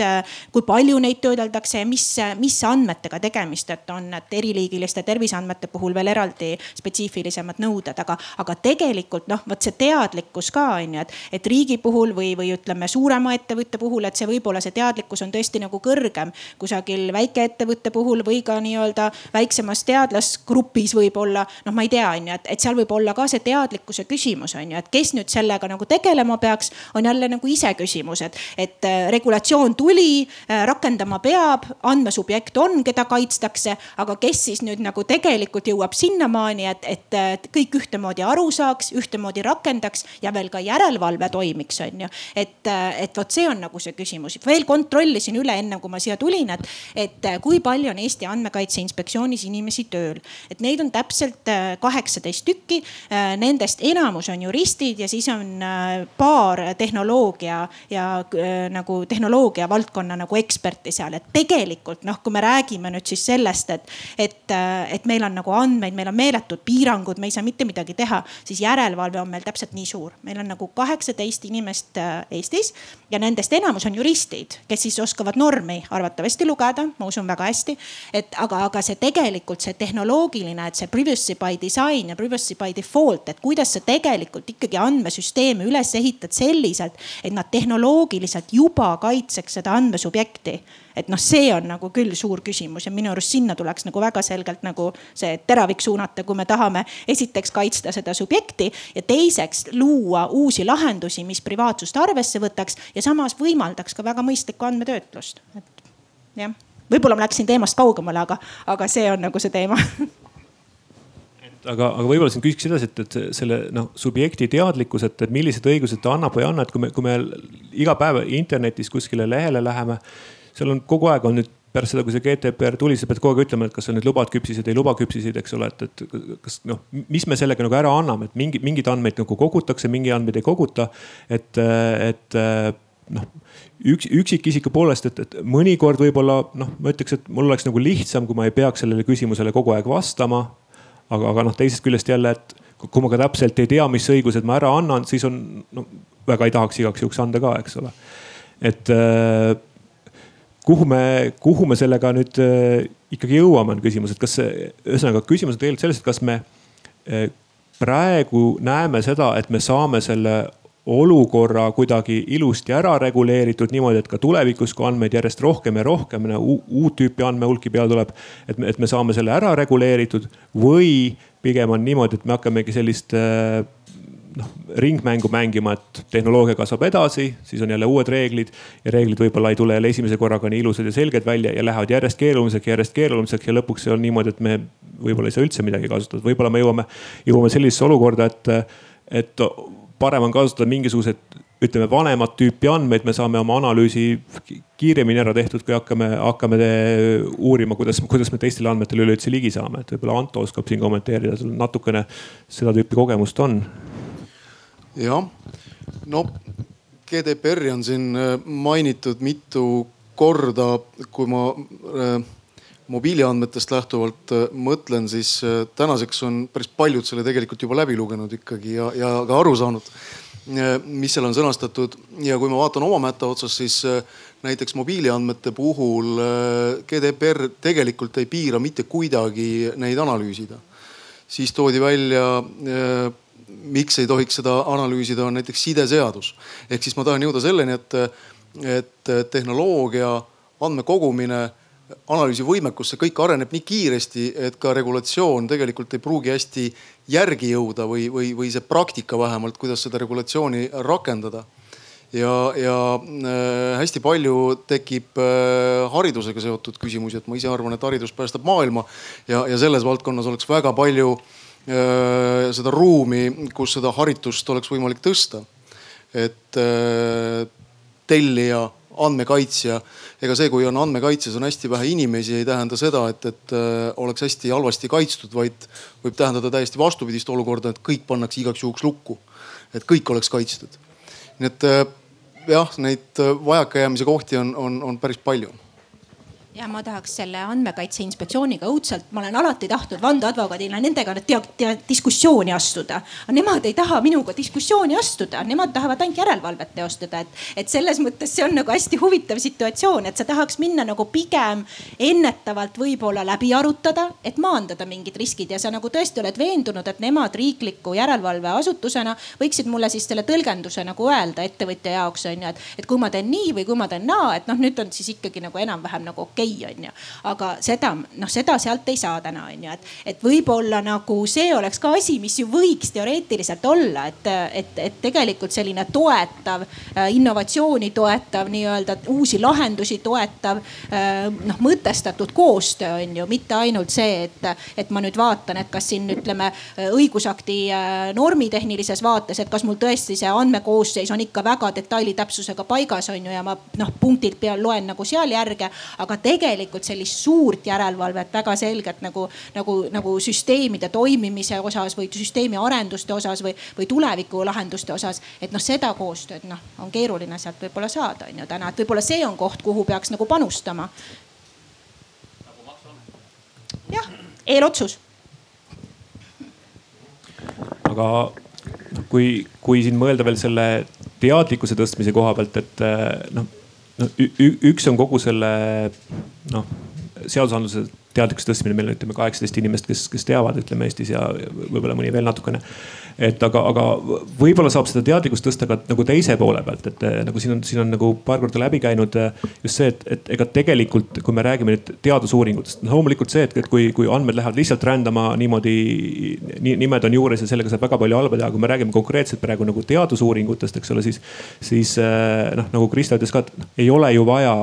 kui palju neid töödeldakse ja mis, mis andmetega tegemist, et on, et eriliigiliste terviseandmete puhul veel eraldi spetsiifilisemad nõuded, aga, aga tegelikult noh, vot see teadlikkus ka on ju, et, et riigi puhul või, või ütleme suurema ettevõtte puhul, et see võib-olla see teadlikkus on tõesti nagu kõrgem kusagil väikeettevõtte puhul või ka nii-öelda väiksemas teadlasgrupis võib-olla, noh, ma ei tea, on ju, et, et seal võib olla ka see teadlikkuse küsimus on ju, et kes nüüd sellega nagu tegelema peaks, on jälle nagu iseküsimus, et, et äh, regulatsioon tuli, äh, rakendama peab, andmesubjekt on, keda kaitstakse, aga kes siis nüüd nagu tegelikult jõuab sinnamaani, et, et kõik ühtemoodi aru saaks, ühtemoodi rakendaks ja veel ka järelevalve toimiks, on ju. et, äh, et vot see on nagu see küsimus. veel kontrollisin üle, enne kui ma siia tulin, et, et kui palju on Eesti Andmekaitse Inspektsioon positsioonis inimesi tööl. et neid on täpselt äh, kaheksateist tükki. Äh, nendest enamus on juristid ja siis on äh, paar tehnoloogia ja nagu tehnoloogia valdkonna nagu eksperti seal, et tegelikult noh, kui me räägime nüüd siis sellest, et, et, et meil on nagu andmeid, meil on meeletud piirangud, me ei saa mitte midagi teha, siis järelevalve on meil täpselt nii suur. meil on nagu kaheksateist inimest Eestis ja nendest enamus on juristid, kes siis oskavad normi arvatavasti lugeda, ma usun väga hästi. et aga, aga see tegelikult see tehnoloogiline, et see privacy by design ja privacy by default, et kuidas sa tegelikult ikkagi andmesüsteeme üles ehitad selliselt, et nad tehnoloogiliselt juba kaitseks seda andmesubjekti et noh, see on nagu küll suur küsimus ja minu arust sinna tuleks nagu väga selgelt nagu see teravik suunata, kui me tahame esiteks kaitsta seda subjekti ja teiseks luua uusi lahendusi, mis privaatsust arvesse võtaks ja samas võimaldaks ka väga mõistlikku andmetöötlust. et jah, võib-olla ma läksin teemast kaugemale, aga, aga see on nagu see teema aga, aga võib-olla siin küsiks edasi, et, et selle noh, subjekti teadlikkus, et, et millised õigused ta annab või ei anna, et kui me, kui me iga päev internetis kuskile lehele läheme, seal on kogu aeg on nüüd pärast seda, kui see GDPR tuli, sa pead kogu aeg ütlema, et kas sa nüüd lubad küpsiseid, ei luba küpsiseid, eks ole, et, et kas noh, mis me sellega nagu ära anname, et mingi, mingeid andmeid nagu kogutakse, mingeid andmeid ei koguta. et, et noh, üks, üksikisiku poolest, et, et mõnikord võib-olla noh, ma ütleks, et mul oleks nagu lihtsam, kui ma ei peaks sellele küsimusele kogu aeg vastama. aga, aga noh, teisest küljest jälle, et kui ma ka täpselt ei tea, mis õigused ma ära annan, siis on no väga ei tahaks igaks juhuks anda ka, eks ole. et äh, kuhu me, kuhu me sellega nüüd äh, ikkagi jõuame, on küsimus, et kas see, ühesõnaga küsimus on tegelikult selles, et kas me äh, praegu näeme seda, et me saame selle olukorra kuidagi ilusti ära reguleeritud niimoodi, et ka tulevikus, kui andmeid järjest rohkem ja rohkem, uut tüüpi andmehulki peale tuleb, et me, et me saame selle ära reguleeritud või pigem on niimoodi, et me hakkamegi sellist äh, noh ringmängu mängima, et tehnoloogia kasvab edasi, siis on jälle uued reeglid ja reeglid võib-olla ei tule jälle esimese korraga nii ilusad ja selged välja ja lähevad järjest keerulisemaks, järjest keerulisemaks ja lõpuks on niimoodi, et me võib-olla ei saa üldse midagi kasutada, võib-olla me jõuame, jõuame sellisesse olukorda, et, et parem on kasutada mingisuguseid ütleme vanemat tüüpi andmeid, me saame oma analüüsi kiiremini ära tehtud, kui hakkame, hakkame uurima, kuidas, kuidas me teistele andmetele üleüldse ligi saame, et võib-olla Anto oskab siin kommenteerida, sul natukene seda tüüpi kogemust on. Jah, no GDPR-i on siin äh, mainitud mitu korda, kui ma äh, mobiiliandmetest lähtuvalt äh, mõtlen, siis äh, tänaseks on päris paljud selle tegelikult juba läbi lugenud ikkagi ja, ja ka aru saanud, äh, mis seal on sõnastatud. ja kui ma vaatan oma mätta otsas, siis näiteks mobiiliandmete puhul GDPR tegelikult ei piira mitte kuidagi neid analüüsida. siis toodi välja miks ei tohiks seda analüüsida, on näiteks sideseadus. ehk siis ma tahan jõuda selleni, et, et tehnoloogia andmekogumine analüüsivõimekus, see kõik areneb nii kiiresti, et ka regulatsioon tegelikult ei pruugi hästi järgi jõuda või, või, või see praktika vähemalt, kuidas seda regulatsiooni rakendada. ja, ja äh, hästi palju tekib äh, haridusega seotud küsimusi, et ma ise arvan, et haridus päästab maailma ja, ja selles valdkonnas oleks väga palju äh, seda ruumi, kus seda haritust oleks võimalik tõsta. et tellija andmekaitsja. ega see, kui on andmekaitses on hästi vähe inimesi, ei tähenda seda, et, et äh, oleks hästi halvasti kaitstud, vaid võib tähendada täiesti vastupidist olukorda, et kõik pannakse igaks juhuks lukku. et kõik oleks kaitstud. nii et äh, jah, neid äh, vajakajäämise kohti on, on, on päris palju ja ma tahaks selle andmekaitse inspektsiooniga õudselt, ma olen alati tahtnud vandeadvokaadina nendega tea, diskussiooni astuda. Nemad ei taha minuga diskussiooni astuda, nemad tahavad ainult järelevalvet teostada, et, et selles mõttes see on nagu hästi huvitav situatsioon, et sa tahaks minna nagu pigem ennetavalt võib-olla läbi arutada, et maandada mingid riskid ja sa nagu tõesti oled veendunud, et nemad riikliku järelevalveasutusena võiksid mulle siis selle tõlgenduse nagu öelda ettevõtja jaoks on ju, et, et kui ma teen nii või kui ma teen naa, et noh, nüüd on siis ikkagi nagu enam-vähem nagu okei okei, on ju. aga seda, noh, seda sealt ei saa täna on ju, et, et võib-olla nagu see oleks ka asi, mis ju võiks teoreetiliselt olla, et, et, et tegelikult selline toetav, äh, innovatsiooni toetav nii-öelda uusi lahendusi toetav, äh, noh mõtestatud koostöö on ju, mitte ainult see, et, et ma nüüd vaatan, et kas siin ütleme õigusakti äh, normitehnilises vaates, et kas mul tõesti see andmekoosseis on ikka väga detailitäpsusega paigas on ju ja ma noh punktilt peal loen nagu seal järge, aga tegelikult sellist suurt järelevalvet väga selgelt nagu, nagu, nagu süsteemide toimimise osas või süsteemi arenduste osas või, või tulevikulahenduste osas. et noh, seda koostööd noh, on keeruline sealt võib-olla saada on ju täna, et võib-olla see on koht, kuhu peaks nagu panustama. jah, eelotsus. aga kui, kui siin mõelda veel selle teadlikkuse tõstmise koha pealt, et noh no üks on kogu selle noh, seadusandluse teadlikkuse tõstmine, meil on ütleme kaheksateist inimest, kes, kes teavad, ütleme Eestis ja võib-olla mõni veel natukene. et aga, aga võib-olla saab seda teadlikkust tõsta ka nagu teise poole pealt, et nagu siin on, siin on nagu paar korda läbi käinud just see, et, et ega tegelikult, kui me räägime nüüd teadusuuringutest, noh loomulikult see, et, et kui, kui andmed lähevad lihtsalt rändama niimoodi, nimed on juures ja sellega saab väga palju halba teha, kui me räägime konkreetselt praegu nagu teadusuuringutest, eks ole, siis, siis noh, nagu Krista ütles ka, et ei ole ju vaja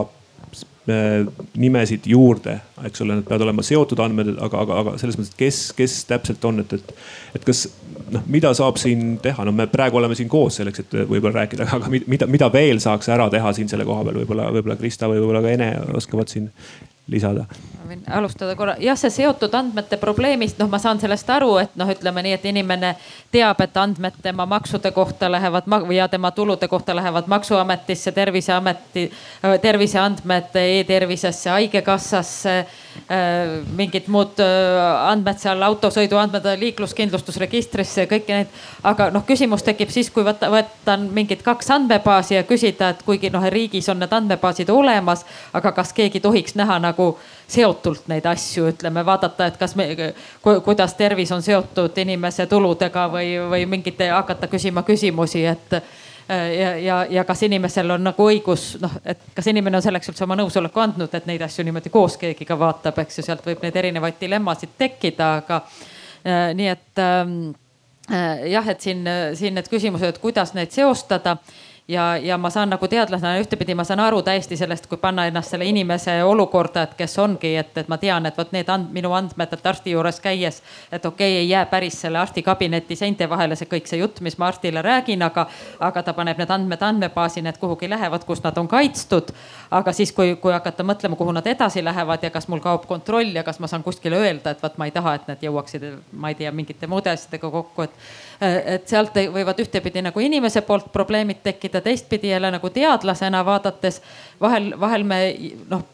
nimesid juurde, eks ole, need peavad olema seotud andmed, aga, aga, aga selles mõttes, et kes, kes täpselt on, et, et, et kas noh, mida saab siin teha, no me praegu oleme siin koos selleks, et võib-olla rääkida, aga mida, mida veel saaks ära teha siin selle koha peal, võib-olla, võib-olla Krista või võib-olla ka Ene oskavad siin lisada? ma võin alustada korra, jah, see seotud andmete probleemist, noh, ma saan sellest aru, et noh, ütleme nii, et inimene teab, et andmed tema maksude kohta lähevad ja tema tulude kohta lähevad maksuametisse, terviseameti, terviseandmed e-tervisesse, haigekassasse Äh, mingid muud äh, andmed seal, autosõiduandmed liikluskindlustusregistrisse ja kõiki neid. aga noh, küsimus tekib siis, kui võtta, võtan mingid kaks andmebaasi ja küsida, et kuigi noh, riigis on need andmebaasid olemas, aga kas keegi tohiks näha nagu seotult neid asju, ütleme vaadata, et kas me, kuidas tervis on seotud inimese tuludega või, või mingite hakata küsima küsimusi, et Äh, ja, ja, ja kas inimesel on nagu õigus noh, et kas inimene on selleks üldse oma nõusoleku andnud, et neid asju niimoodi koos keegi ka vaatab, eks ju, sealt võib neid erinevaid dilemmasid tekkida, aga äh, nii et ähm, äh, jah, et siin, siin need küsimused, kuidas neid seostada ja, ja ma saan nagu teadlasena ühtepidi ma saan aru täiesti sellest, kui panna ennast selle inimese olukorda, et kes ongi, et, et ma tean, et vot need and, minu andmed, et arsti juures käies, et okei okay,, ei jää päris selle arsti kabineti seinte vahele see kõik see jutt, mis ma arstile räägin, aga, aga ta paneb need andmed andmebaasi, need kuhugi lähevad, kus nad on kaitstud. aga siis, kui, kui hakata mõtlema, kuhu nad edasi lähevad ja kas mul kaob kontroll ja kas ma saan kuskile öelda, et vot ma ei taha, et need jõuaksid, ma ei tea, mingite muude asjadega kokku, et, et sealt võivad ühtepidi nagu inimese poolt probleemid tekkida teistpidi jälle nagu teadlasena vaadates vahel, vahel me noh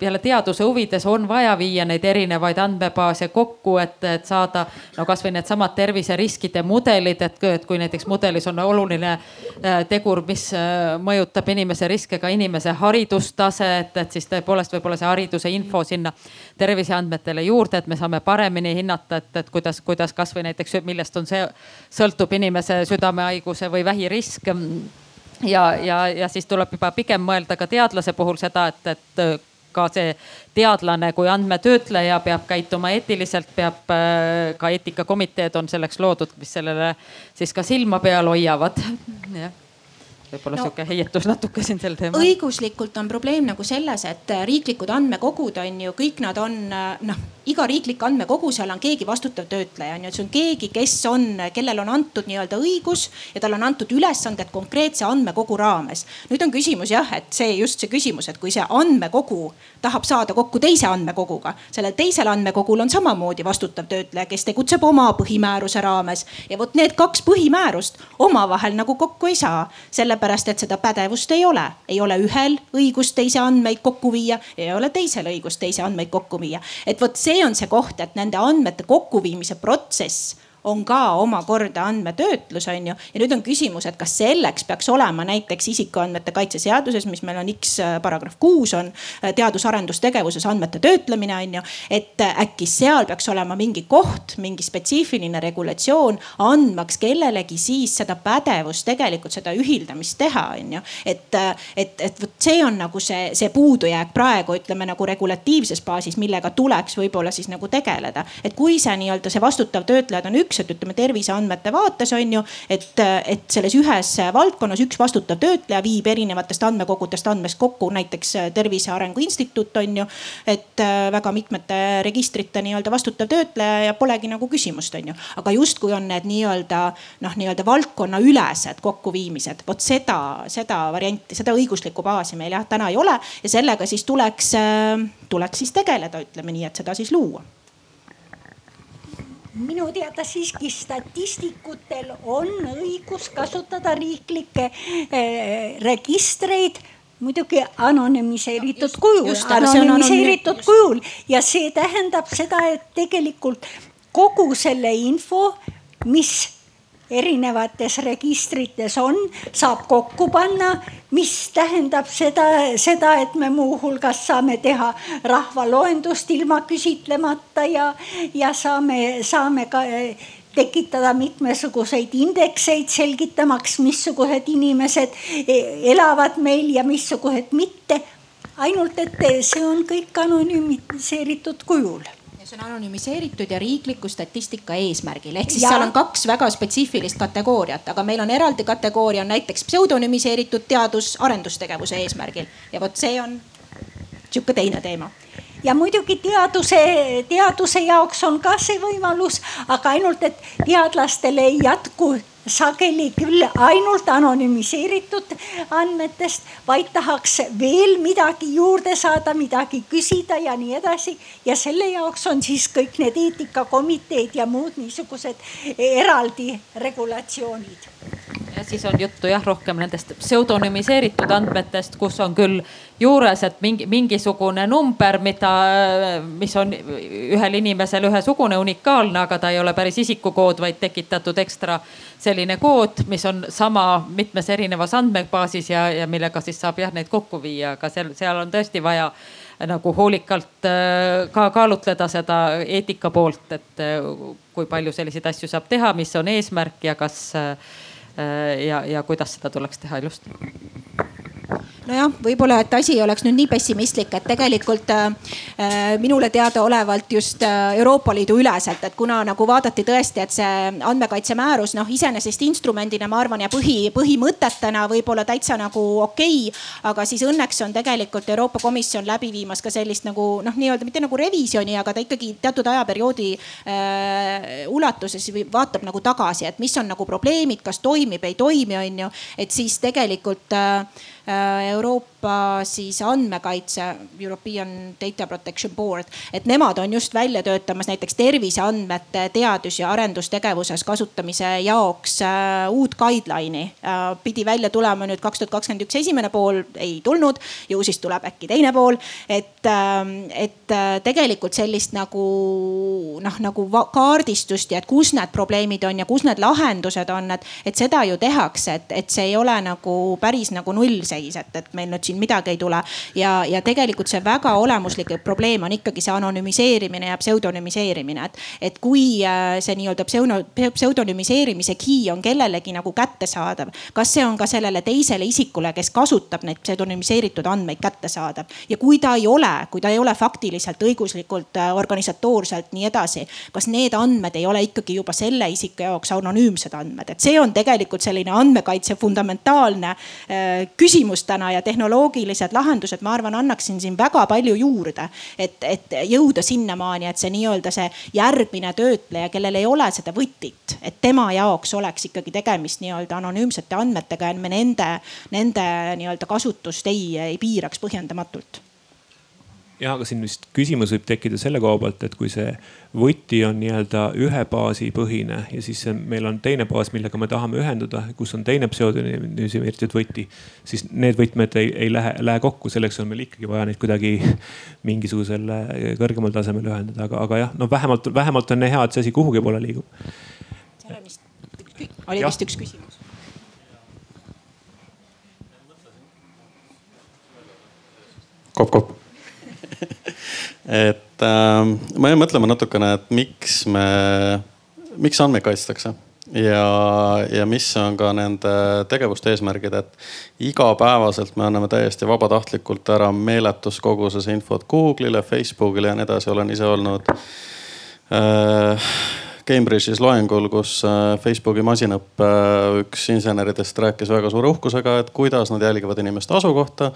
jälle teaduse huvides on vaja viia neid erinevaid andmebaase kokku, et, et saada no kasvõi needsamad terviseriskide mudelid, et, et kui näiteks mudelis on oluline äh, tegur, mis äh, mõjutab inimese riske, ka inimese haridustase, et, et siis tõepoolest võib-olla see hariduse info sinna terviseandmetele juurde, et me saame paremini hinnata, et, et kuidas, kuidas kasvõi näiteks, millest on see, sõltub inimese südamehaiguse või vähirisk. Ja, ja, ja siis tuleb juba pigem mõelda ka teadlase puhul seda, et, et ka see teadlane kui andmetöötleja peab käituma eetiliselt, peab ka eetikakomiteed on selleks loodud, mis sellele siis ka silma peal hoiavad. jah võib-olla no, sihuke heietus natuke siin sel teemal. õiguslikult on probleem nagu selles, et riiklikud andmekogud on ju kõik nad on noh, iga riiklik andmekogu, seal on keegi vastutav töötleja on ju, et see on keegi, kes on, kellel on antud nii-öelda õigus ja tal on antud ülesanded konkreetse andmekogu raames. nüüd on küsimus jah, et see just see küsimus, et kui see andmekogu tahab saada kokku teise andmekoguga, sellel teisel andmekogul on samamoodi vastutav töötleja, kes tegutseb oma põhimääruse raames ja vot need kaks põhimäärust omavahel nagu kokku ei saa, sellepärast sellepärast et seda pädevust ei ole. ei ole ühel õigust teise andmeid kokku viia ei ole teisel õigust teise andmeid kokku viia. et vot see on see koht, et nende andmete kokkuviimise protsess on ka omakorda andmetöötlus, on ju. ja nüüd on küsimus, et kas selleks peaks olema näiteks isikuandmete kaitse seaduses, mis meil on X äh, paragrahv kuus on äh, teadus-arendustegevuses andmete töötlemine, on ju. et äh, äkki seal peaks olema mingi koht, mingi spetsiifiline regulatsioon andmaks kellelegi siis seda pädevust tegelikult seda ühildamist teha, on ju. et, et, et vot see on nagu see, see puudujääk praegu ütleme nagu regulatiivses baasis, millega tuleks võib-olla siis nagu tegeleda. et kui see nii-öelda see vastutav töötlejad on üks et ütleme terviseandmete vaates on ju, et, et selles ühes valdkonnas üks vastutav töötleja viib erinevatest andmekogudest andmest kokku näiteks Tervise Arengu Instituut on ju. et väga mitmete registrite nii-öelda vastutav töötleja ja polegi nagu küsimust, on ju. aga justkui on need nii-öelda noh, nii-öelda valdkonnaülesed kokkuviimised, vot seda, seda varianti, seda õiguslikku baasi meil jah täna ei ole ja sellega siis tuleks, tuleks siis tegeleda, ütleme nii, et seda siis luua minu teada siiski statistikutel on õigus kasutada riiklikke äh, registreid muidugi anonüümiseeritud no, kujul, anonüümiseeritud kujul. Ja see tähendab seda, et tegelikult kogu selle info, mis erinevates registrites on, saab kokku panna, mis tähendab seda, seda, et me muuhulgas saame teha rahvaloendust ilma küsitlemata ja, ja saame, saame ka eh, tekitada mitmesuguseid indekseid selgitamaks, missugused inimesed eh, elavad meil ja missugused mitte. ainult et see on kõik anonüümiseeritud kujul see on anonüümiseeritud ja riikliku statistika eesmärgil, ehk siis ja. seal on kaks väga spetsiifilist kategooriat, aga meil on eraldi kategooria on näiteks pseudonüümiseeritud teadus-arendustegevuse eesmärgil. Ja vot see on sihuke teine teema. Ja muidugi teaduse, teaduse jaoks on ka see võimalus, aga ainult, et teadlastel ei jätku sageli küll ainult anonüümiseeritud andmetest, vaid tahaks veel midagi juurde saada, midagi küsida ja nii edasi. ja selle jaoks on siis kõik need eetikakomiteed ja muud niisugused eraldi regulatsioonid ja siis on juttu jah rohkem nendest pseudonüümiseeritud andmetest, kus on küll juures, et mingi mingisugune number, mida, mis on ühel inimesel ühesugune, unikaalne, aga ta ei ole päris isikukood, vaid tekitatud ekstra selline kood, mis on sama mitmes erinevas andmebaasis ja, ja millega siis saab jah neid kokku viia, aga seal, seal on tõesti vaja nagu hoolikalt äh, ka kaalutleda seda eetika poolt, et äh, kui palju selliseid asju saab teha, mis on eesmärk ja kas äh, ja, ja kuidas seda tuleks teha ilusti nojah, võib-olla, et asi ei oleks nüüd nii pessimistlik, et tegelikult äh, äh minule teadaolevalt just äh, Euroopa Liidu üleselt, et kuna nagu vaadati tõesti, et see andmekaitsemäärus noh, iseenesest instrumendina ma arvan ja põhi, põhimõtetena võib-olla täitsa nagu okei okay,. aga siis õnneks on tegelikult Euroopa Komisjon läbi viimas ka sellist nagu noh, nii-öelda mitte nagu revisjoni, aga ta ikkagi teatud ajaperioodi äh, ulatuses vaatab nagu tagasi, et mis on nagu probleemid, kas toimib, ei toimi, on ju. et siis tegelikult äh, Äh, Euroopa siis andmekaitse, European Data Protection Board, et nemad on just välja töötamas näiteks terviseandmete teadus- ja arendustegevuses kasutamise jaoks äh, uut guideline'i. Äh, pidi välja tulema nüüd kaks tuhat kakskümmend üks esimene pool, ei tulnud, ju siis tuleb äkki teine pool. et, ähm, et tegelikult sellist nagu noh, nagu kaardistust ja et kus need probleemid on ja kus need lahendused on, et, et seda ju tehakse, et, et see ei ole nagu päris nagu nullseis seis, et, et meil nüüd siin midagi ei tule. ja, ja tegelikult see väga olemuslik probleem on ikkagi see anonüümiseerimine ja pseudonüümiseerimine, et, et kui äh, see nii-öelda pseudo, pseudonüümiseerimise key on kellelegi nagu kättesaadav, kas see on ka sellele teisele isikule, kes kasutab neid pseudonüümiseeritud andmeid kättesaadav? Ja kui ta ei ole, kui ta ei ole faktiliselt, õiguslikult, äh, organisatoorselt nii edasi, kas need andmed ei ole ikkagi juba selle isiku jaoks anonüümsed andmed, et see on tegelikult selline andmekaitse fundamentaalne äh, küsimus täna ja tehnoloogilised lahendused, ma arvan, annaksin siin väga palju juurde. et, et jõuda sinnamaani, et see nii-öelda see järgmine töötleja, kellel ei ole seda võtit, et tema jaoks oleks ikkagi tegemist nii-öelda anonüümsete andmetega ja me nende, nende nii-öelda kasutust ei, ei piiraks põhjendamatult jah, aga siin vist küsimus võib tekkida selle koha pealt, et kui see võti on nii-öelda ühe baasi põhine ja siis meil on teine baas, millega me tahame ühenduda, kus on teine pseudonüümiseeritud võti. siis need võtmed ei, ei lähe, lähe kokku, selleks on meil ikkagi vaja neid kuidagi mingisugusel kõrgemal tasemel ühendada, aga, aga jah, no vähemalt, vähemalt on hea, et see asi kuhugi poole liigub. oli vist üks küsimus. kopp, kopp et äh, ma jäin mõtlema natukene, et miks me, miks andmeid kaitstakse ja, ja mis on ka nende tegevuste eesmärgid, et igapäevaselt me anname täiesti vabatahtlikult ära meeletus koguses infot Google'ile, Facebook'ile ja nii edasi, olen ise olnud äh, Cambridge'is loengul, kus äh, Facebooki masinõppe äh, üks inseneridest rääkis väga suure uhkusega, et kuidas nad jälgivad inimeste asukohta.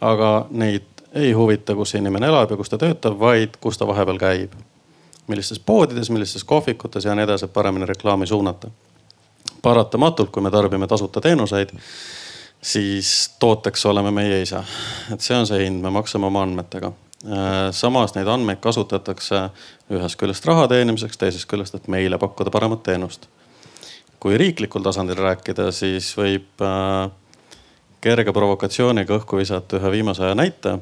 aga neid ei huvita, kus see inimene elab ja kus ta töötab, vaid kus ta vahepeal käib. millistes poodides, millistes kohvikutes ja nii edasi, et paremini reklaami suunata. paratamatult, kui me tarbime tasuta teenuseid, siis tooteks oleme meie ise. et see on see hind, me maksame oma andmetega. Äh, samas neid andmeid kasutatakse ühest küljest raha teenimiseks, teisest küljest, et meile pakkuda paremat teenust. kui riiklikul tasandil rääkida, siis võib äh, kerge provokatsiooniga õhku visata ühe viimase aja näite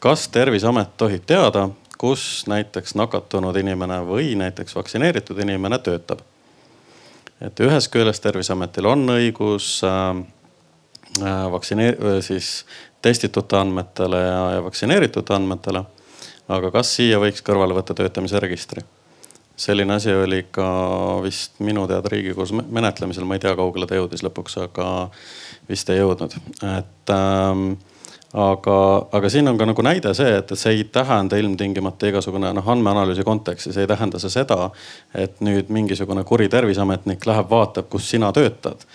kas terviseamet tohib teada, kus näiteks nakatunud inimene või näiteks vaktsineeritud inimene töötab? et ühest küljest terviseametil on õigus äh, äh vaktsineer-, siis testitute andmetele ja, ja vaktsineeritud andmetele. aga kas siia võiks kõrvale võtta töötamise registri? selline asi oli ka vist minu teada riigikogus menetlemisel, ma ei tea, kaugele ta jõudis lõpuks, aga vist ei jõudnud, et ähm, aga, aga siin on ka nagu näide see, et see ei tähenda ilmtingimata igasugune noh, andmeanalüüsi kontekstis ei tähenda see seda, et nüüd mingisugune kuri terviseametnik läheb, vaatab, kus sina töötad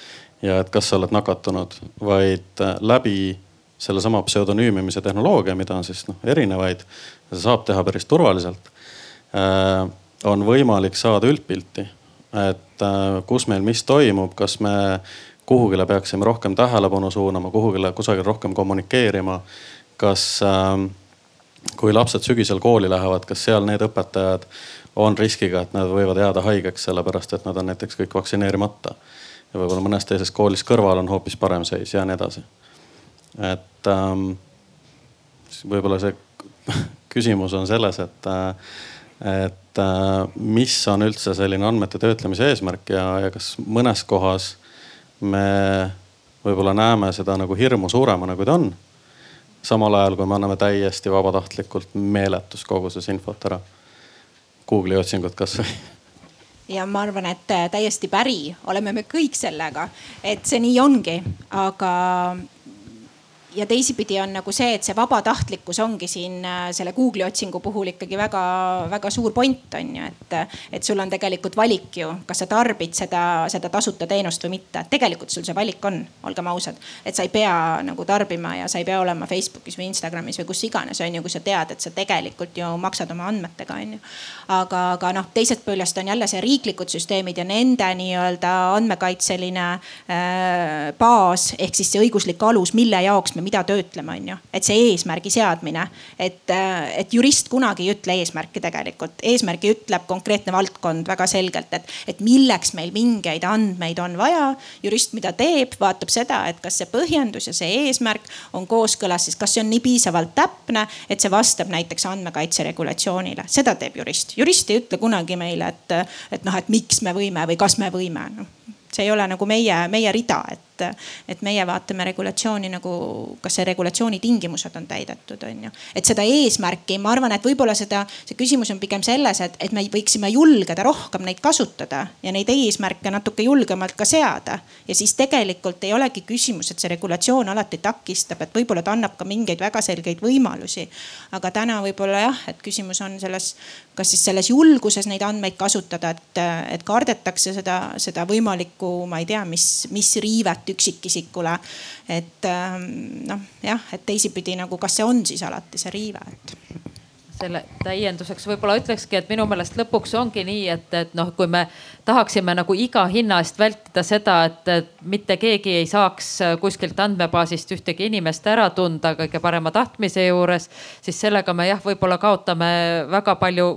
ja et kas sa oled nakatunud, vaid äh, läbi sellesama pseudonüümimise tehnoloogia, mida on siis noh erinevaid, saab teha päris turvaliselt. Äh, on võimalik saada üldpilti, et äh, kus meil mis toimub, kas me kuhugile peaksime rohkem tähelepanu suunama, kuhugile kusagil rohkem kommunikeerima. kas äh, kui lapsed sügisel kooli lähevad, kas seal need õpetajad on riskiga, et nad võivad jääda haigeks, sellepärast et nad on näiteks kõik vaktsineerimata. ja võib-olla mõnes teises koolis kõrval on hoopis parem seis ja nii edasi. et ähm, võib-olla see küsimus on selles, et äh, et äh, mis on üldse selline andmete töötlemise eesmärk ja, ja kas mõnes kohas me võib-olla näeme seda nagu hirmu suuremana, kui ta on. samal ajal, kui me anname täiesti vabatahtlikult meeletus koguses infot ära. Google'i otsingut kasvõi ja ma arvan, et täiesti päri oleme me kõik sellega, et see nii ongi, aga ja teisipidi on nagu see, et see vabatahtlikkus ongi siin äh, selle Google'i otsingu puhul ikkagi väga-väga suur point on ju, et, et sul on tegelikult valik ju, kas sa tarbid seda, seda tasuta teenust või mitte. tegelikult sul see valik on, olgem ausad, et sa ei pea nagu tarbima ja sa ei pea olema Facebookis või Instagramis või kus iganes on ju, kui sa tead, et sa tegelikult ju maksad oma andmetega on ju. aga, aga noh, teisest küljest on jälle see riiklikud süsteemid ja nende nii-öelda andmekaitseline äh, baas ehk siis see õiguslik alus, mille jaoks me mida töötleme, on ju. et see eesmärgi seadmine, et, äh, et jurist kunagi ei ütle eesmärki tegelikult. eesmärgi ütleb konkreetne valdkond väga selgelt, et, et milleks meil mingeid andmeid on vaja. jurist, mida teeb, vaatab seda, et kas see põhjendus ja see eesmärk on kooskõlas, siis kas see on nii piisavalt täpne, et see vastab näiteks andmekaitse regulatsioonile. seda teeb jurist. jurist ei ütle kunagi meile, et, et noh, et miks me võime või kas me võime no see ei ole nagu meie, meie rida, et et, et meie vaatame regulatsiooni nagu, kas see regulatsiooni tingimused on täidetud, on ju. et seda eesmärki, ma arvan, et võib-olla seda, see küsimus on pigem selles, et, et me võiksime julgeda rohkem neid kasutada ja neid eesmärke natuke julgemalt ka seada. ja siis tegelikult ei olegi küsimus, et see regulatsioon alati takistab, et võib-olla ta annab ka mingeid väga selgeid võimalusi. aga täna võib-olla jah, et küsimus on selles, kas siis selles julguses neid andmeid kasutada, et, et kardetakse seda, seda võimalikku, ma ei tea, mis, mis riivet ainult üksikisikule. et ähm, noh, jah, et teisipidi nagu, kas see on siis alati see riive, et selle täienduseks võib-olla ütlekski, et minu meelest lõpuks ongi nii, et, et noh, kui me tahaksime nagu iga hinna eest vältida seda, et, et mitte keegi ei saaks kuskilt andmebaasist ühtegi inimest ära tunda kõige parema tahtmise juures, siis sellega me jah, võib-olla kaotame väga palju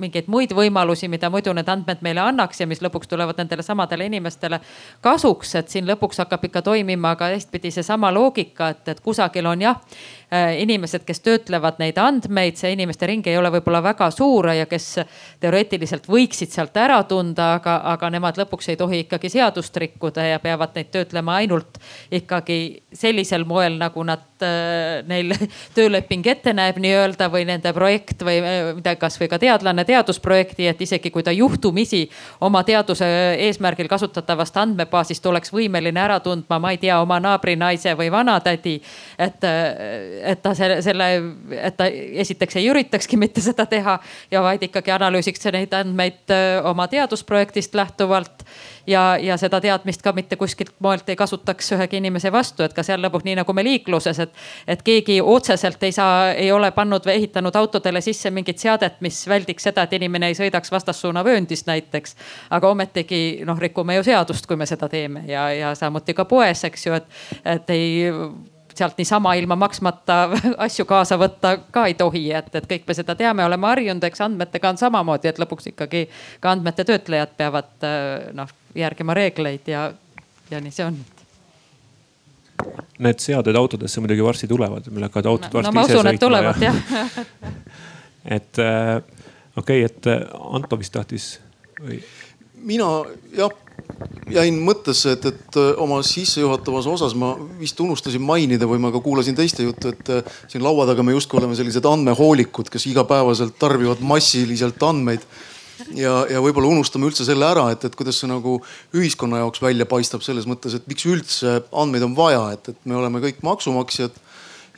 mingeid muid võimalusi, mida muidu need andmed meile annaks ja mis lõpuks tulevad nendele samadele inimestele kasuks, et siin lõpuks hakkab ikka toimima ka teistpidi seesama loogika, et, et kusagil on jah äh, inimesed, kes töötlevad neid andmeid, see inimeste ring ei ole võib-olla väga suur ja kes teoreetiliselt võiksid sealt ära tunda, aga, aga nemad lõpuks ei tohi ikkagi seadust rikkuda ja peavad neid töötlema ainult ikkagi sellisel moel, nagu nad äh, neil tööleping ette näeb nii-öelda või nende projekt või äh, mida kasvõi ka teadlane teadusprojekti, et isegi kui ta juhtumisi oma teaduse eesmärgil kasutatavast andmebaasist oleks võimeline ära tundma, ma ei tea, oma naabrinaise või vanatädi. et, et ta selle, selle, et ta esiteks ei üritakski mitte seda teha ja vaid ikkagi analüüsiks neid andmeid oma teadusprojektist lähtuvalt ja, ja seda teadmist ka mitte kuskilt moelt ei kasutaks ühegi inimese vastu, et ka seal lõpuks nii nagu me liikluses, et, et keegi otseselt ei saa, ei ole pannud või ehitanud autodele sisse mingit seadet, mis väldiks seda, et inimene ei sõidaks vastassuunavööndis näiteks. aga ometigi noh, rikume ju seadust, kui me seda teeme ja, ja samuti ka poes, eks ju, et, et ei sealt niisama ilma maksmata asju kaasa võtta ka ei tohi, et, et kõik me seda teame, oleme harjunud, eks andmetega on samamoodi, et lõpuks ikkagi ka andmete töötlejad peavad noh järgima reegleid ja, ja nii see on Need seaded autodesse muidugi varsti tulevad, meil hakkavad autod no, varsti no, ise sõitma. tulevad jah et äh, okei okay,, et äh, Anto vist tahtis või? mina jah jäin mõttesse, et, et äh, oma sissejuhatavas osas ma vist unustasin mainida või ma ka kuulasin teiste juttu, et siin laua taga me justkui oleme sellised andmehoolikud, kes igapäevaselt tarbivad massiliselt andmeid. Ja, ja võib-olla unustame üldse selle ära, et, et kuidas see nagu ühiskonna jaoks välja paistab selles mõttes, et miks üldse andmeid on vaja, et, et me oleme kõik maksumaksjad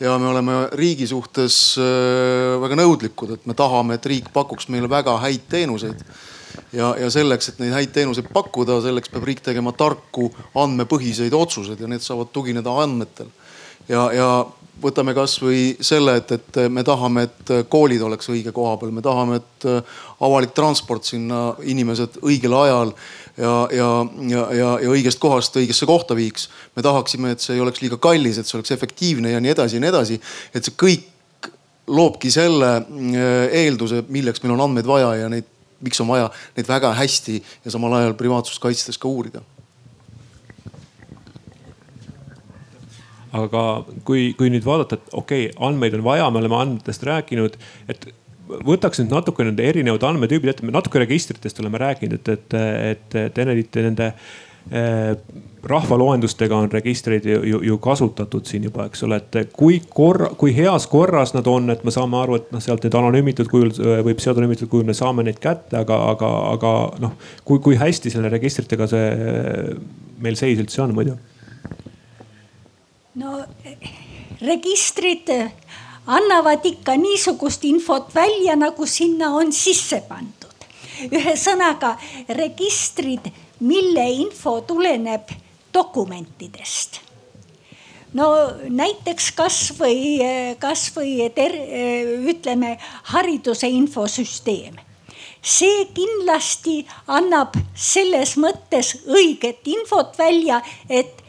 ja me oleme riigi suhtes äh, väga nõudlikud, et me tahame, et riik pakuks meile väga häid teenuseid ja, ja selleks, et neid häid teenuseid pakkuda, selleks peab riik tegema tarku andmepõhiseid otsuseid ja need saavad tugineda andmetel. ja, ja võtame kasvõi selle, et, et me tahame, et koolid oleks õige koha peal, me tahame, et avalik transport sinna inimesed õigel ajal ja, ja, ja, ja, ja õigest kohast õigesse kohta viiks. me tahaksime, et see ei oleks liiga kallis, et see oleks efektiivne ja nii edasi ja nii edasi. et see kõik loobki selle eelduse, milleks meil on andmeid vaja ja neid miks on vaja neid väga hästi ja samal ajal privaatsust kaitstes ka uurida aga kui, kui nüüd vaadata, et okei okay,, andmeid on vaja, me oleme andmetest rääkinud, et võtaks nüüd natuke nende erinevad andmetüübid ette, me natuke registritest oleme rääkinud, et, et, et, et Enedit nende eh, rahvaloendustega on registreid ju, ju, ju kasutatud siin juba, eks ole, et kui korra, kui heas korras nad on, et me saame aru, et noh, sealt nüüd anonüümitud kujul või pseudonüümitud kujul me saame neid kätte, aga, aga, aga noh, kui, kui hästi selle registritega see meil seis üldse on muidu? No registrid annavad ikka niisugust infot välja, nagu sinna on sisse pandud. ühesõnaga registrid, mille info tuleneb dokumentidest no näiteks kasvõi, kasvõi ter-, ütleme hariduse infosüsteem. see kindlasti annab selles mõttes õiget infot välja, et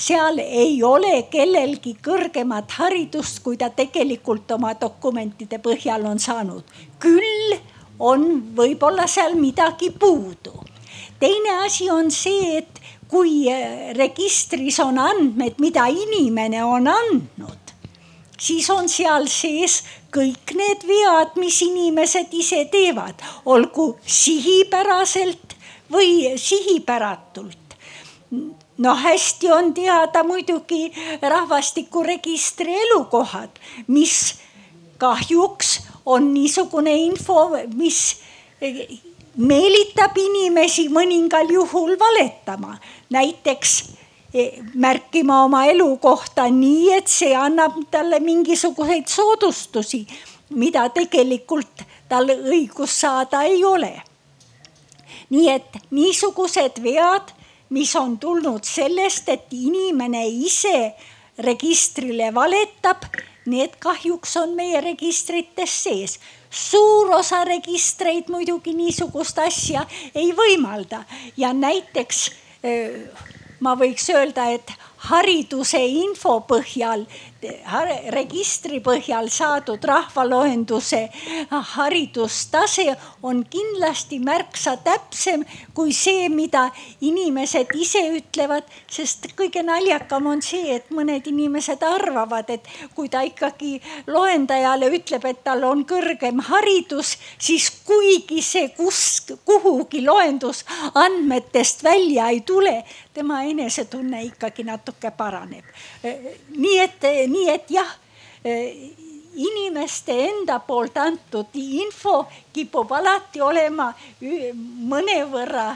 seal ei ole kellelgi kõrgemat haridust, kui ta tegelikult oma dokumentide põhjal on saanud. küll on võib-olla seal midagi puudu. teine asi on see, et kui eh, registris on andmed, mida inimene on andnud, siis on seal sees kõik need vead, mis inimesed ise teevad, olgu sihipäraselt või sihipäratult. No hästi on teada muidugi rahvastikuregistri elukohad, mis kahjuks on niisugune info, mis meelitab inimesi mõningal juhul valetama näiteks eh, märkima oma elukohta nii, et see annab talle mingisuguseid soodustusi, mida tegelikult tal õigus saada ei ole. nii et niisugused vead, mis on tulnud sellest, et inimene ise registrile valetab, need kahjuks on meie registrites sees. suur osa registreid muidugi niisugust asja ei võimalda ja näiteks ma võiks öelda, et hariduse info põhjal, registri põhjal saadud rahvaloenduse haridustase on kindlasti märksa täpsem kui see, mida inimesed ise ütlevad. sest kõige naljakam on see, et mõned inimesed arvavad, et kui ta ikkagi loendajale ütleb, et tal on kõrgem haridus, siis kuigi see kus, kuhugi loendusandmetest välja ei tule, tema enesetunne ikkagi natuke paraneb. Nii et, nii et jah, inimeste enda poolt antud info kipub alati olema mõnevõrra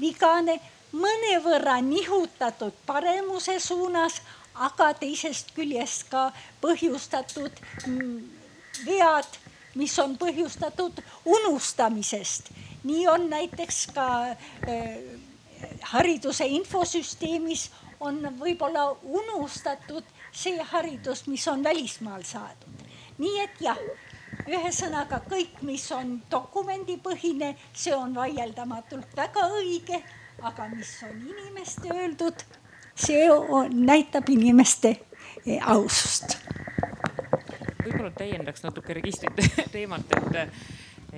vigane, mõnevõrra nihutatud paremuse suunas, aga teisest küljest ka põhjustatud mm, vead, mis on põhjustatud unustamisest. nii on näiteks ka hariduse infosüsteemis on võib-olla unustatud see haridus, mis on välismaal saadud. nii et jah, ühesõnaga kõik, mis on dokumendipõhine, see on vaieldamatult väga õige, aga mis on inimeste öeldud, see on, näitab inimeste eh, ausust. võib-olla täiendaks natuke registrite teemat, et,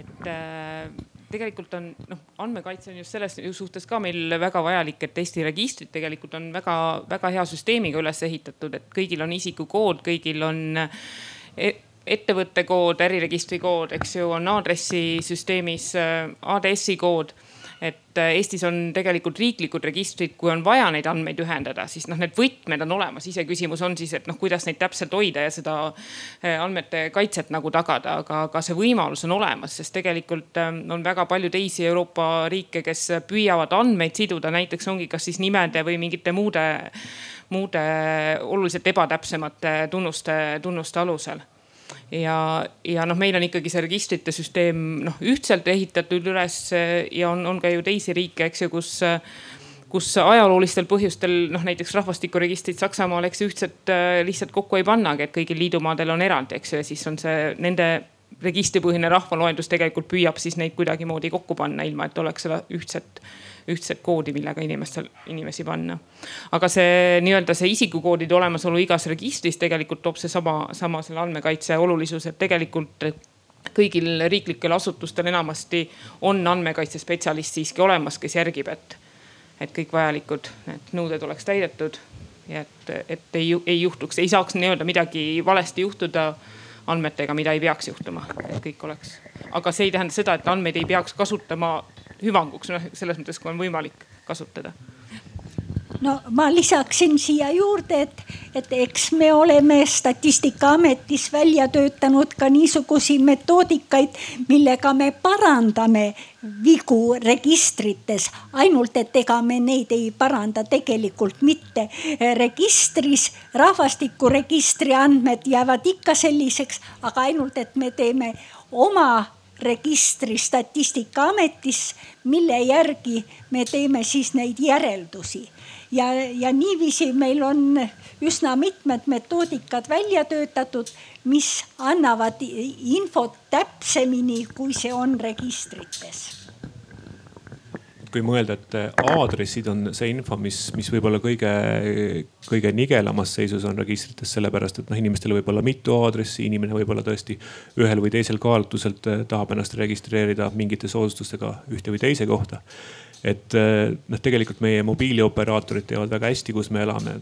et äh, tegelikult on noh, andmekaitse on just selles suhtes ka meil väga vajalik, et Eesti registrid tegelikult on väga-väga hea süsteemiga üles ehitatud, et kõigil on isikukood, kõigil on e, ettevõtte kood, äriregistri kood, eks ju, on aadressisüsteemis ADS-i kood et äh, Eestis on tegelikult riiklikud registrid, kui on vaja neid andmeid ühendada, siis noh, need võtmed on olemas, iseküsimus on siis, et noh, kuidas neid täpselt hoida ja seda äh, andmete kaitset nagu tagada, aga, aga see võimalus on olemas, sest tegelikult ähm, on väga palju teisi Euroopa riike, kes püüavad andmeid siduda, näiteks ongi kas siis nimede või mingite muude, muude oluliselt ebatäpsemate tunnuste, tunnuste alusel ja, ja noh, meil on ikkagi see registrite süsteem noh ühtselt ehitatud üles ja on, on ka ju teisi riike, eks ju, kus kus ajaloolistel põhjustel noh, näiteks rahvastikuregistrit Saksamaal, eks ühtselt äh, lihtsalt kokku ei pannagi, et kõigil liidumaadel on erand, eks ju, ja siis on see nende registripõhine rahvaloendus tegelikult püüab siis neid kuidagimoodi kokku panna, ilma et oleks seda ühtset ühtset koodi, millega inimestel, inimesi panna. aga see nii-öelda see isikukoodide olemasolu igas registris tegelikult toob seesama, sama selle andmekaitse olulisuse, et tegelikult kõigil riiklikel asutustel enamasti on andmekaitsespetsialist siiski olemas, kes järgib, et, et kõik vajalikud need nõuded oleks täidetud ja et, et ei, ei juhtuks, ei saaks nii-öelda midagi valesti juhtuda andmetega, mida ei peaks juhtuma, et kõik oleks. aga see ei tähenda seda, et andmeid ei peaks kasutama hüvanguks, noh selles mõttes, kui on võimalik kasutada no ma lisaksin siia juurde, et, et eks me oleme Statistikaametis välja töötanud ka niisuguseid metoodikaid, millega me parandame vigu registrites, ainult et ega me neid ei paranda tegelikult mitte. registris, rahvastikuregistri andmed jäävad ikka selliseks, aga ainult, et me teeme oma registri Statistikaametis, mille järgi me teeme siis neid järeldusi. Ja, ja niiviisi meil on üsna mitmed metoodikad välja töötatud, mis annavad infot täpsemini, kui see on registrites kui mõelda, et aadressid on see info, mis, mis võib-olla kõige, kõige nigelamas seisus on registrites, sellepärast et noh, inimestel võib olla mitu aadressi, inimene võib-olla tõesti ühel või teisel kaalutluselt tahab ennast registreerida mingite soodustustega ühte või teise kohta et eh, noh, tegelikult meie mobiilioperaatorid teavad väga hästi, kus me elame.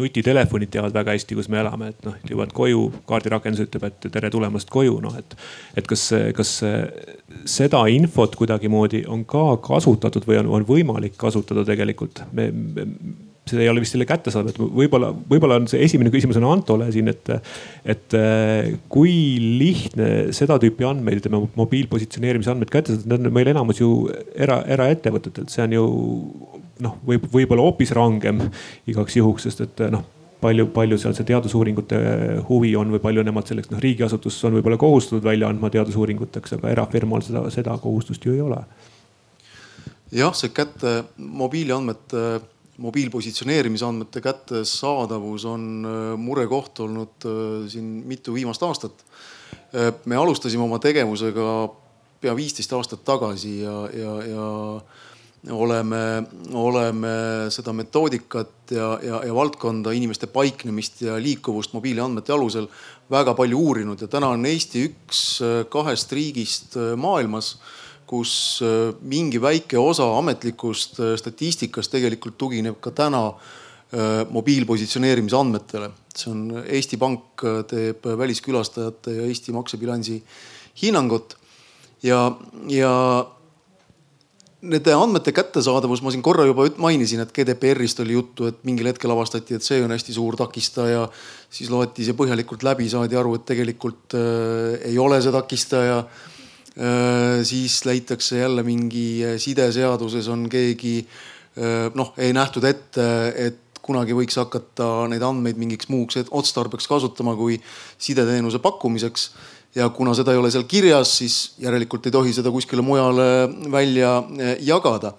nutitelefonid teavad väga hästi, kus me elame, et noh, jõuad koju, kaardirakendus ütleb, et tere tulemast koju, noh et. et kas, kas seda infot kuidagimoodi on ka kasutatud või on, on võimalik kasutada tegelikult? me, me see ei ole vist jälle kättesaadav, et võib-olla, võib-olla on see esimene küsimus on Antole siin, et, et äh, kui lihtne seda tüüpi andmeid, ütleme mobiilpositsioneerimise andmeid kätte saada, need on meil enamus ju era, eraettevõtetelt, see on ju noh, võib, võib-olla hoopis rangem igaks juhuks, sest et noh palju, palju seal see teadusuuringute huvi on või palju nemad selleks, noh riigiasutus on võib-olla kohustatud välja andma teadusuuringuteks, aga erafirmal seda, seda kohustust ju ei ole. jah, see kätte mobiiliandmete mobiilpositsioneerimise andmete kättesaadavus on äh, murekoht olnud äh, siin mitu viimast aastat. Äh, me alustasime oma tegevusega pea viisteist aastat tagasi ja, ja, ja oleme, oleme seda metoodikat ja, ja, ja valdkonda, inimeste paiknemist ja liikuvust mobiiliandmete alusel väga palju uurinud ja täna on Eesti üks kahest riigist maailmas kus äh, mingi väike osa ametlikust äh, statistikast tegelikult tugineb ka täna äh, mobiilpositsioneerimise andmetele. see on Eesti Pank teeb väliskülastajate ja Eesti maksebilansi hinnangut ja, ja nende andmete kättesaadavus, ma siin korra juba mainisin, et GDPR-ist oli juttu, et mingil hetkel avastati, et see on hästi suur takistaja. siis loeti see põhjalikult läbi, saadi aru, et tegelikult äh, ei ole see takistaja äh, siis leitakse jälle mingi äh, sideseaduses on keegi äh, noh, ei nähtud ette, et kunagi võiks hakata neid andmeid mingiks muuks otstarbeks kasutama kui sideteenuse pakkumiseks. ja kuna seda ei ole seal kirjas, siis järelikult ei tohi seda kuskile mujale välja jagada.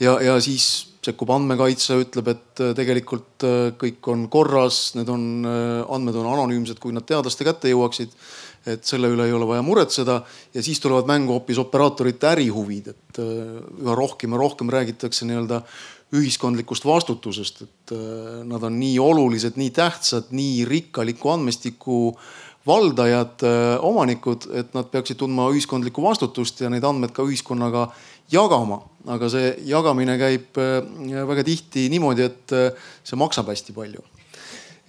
ja, ja siis sekkub andmekaitse, ütleb, et tegelikult kõik on korras, need on, andmed on anonüümsed, kui nad teadlaste kätte jõuaksid et selle üle ei ole vaja muretseda ja siis tulevad mängu hoopis operaatorite ärihuvid, et äh, üha rohkem ja rohkem räägitakse nii-öelda ühiskondlikust vastutusest, et äh, nad on nii olulised, nii tähtsad, nii rikkaliku andmestiku valdajad, äh, omanikud, et nad peaksid tundma ühiskondlikku vastutust ja neid andmeid ka ühiskonnaga jagama. aga see jagamine käib väga tihti niimoodi, et see maksab hästi palju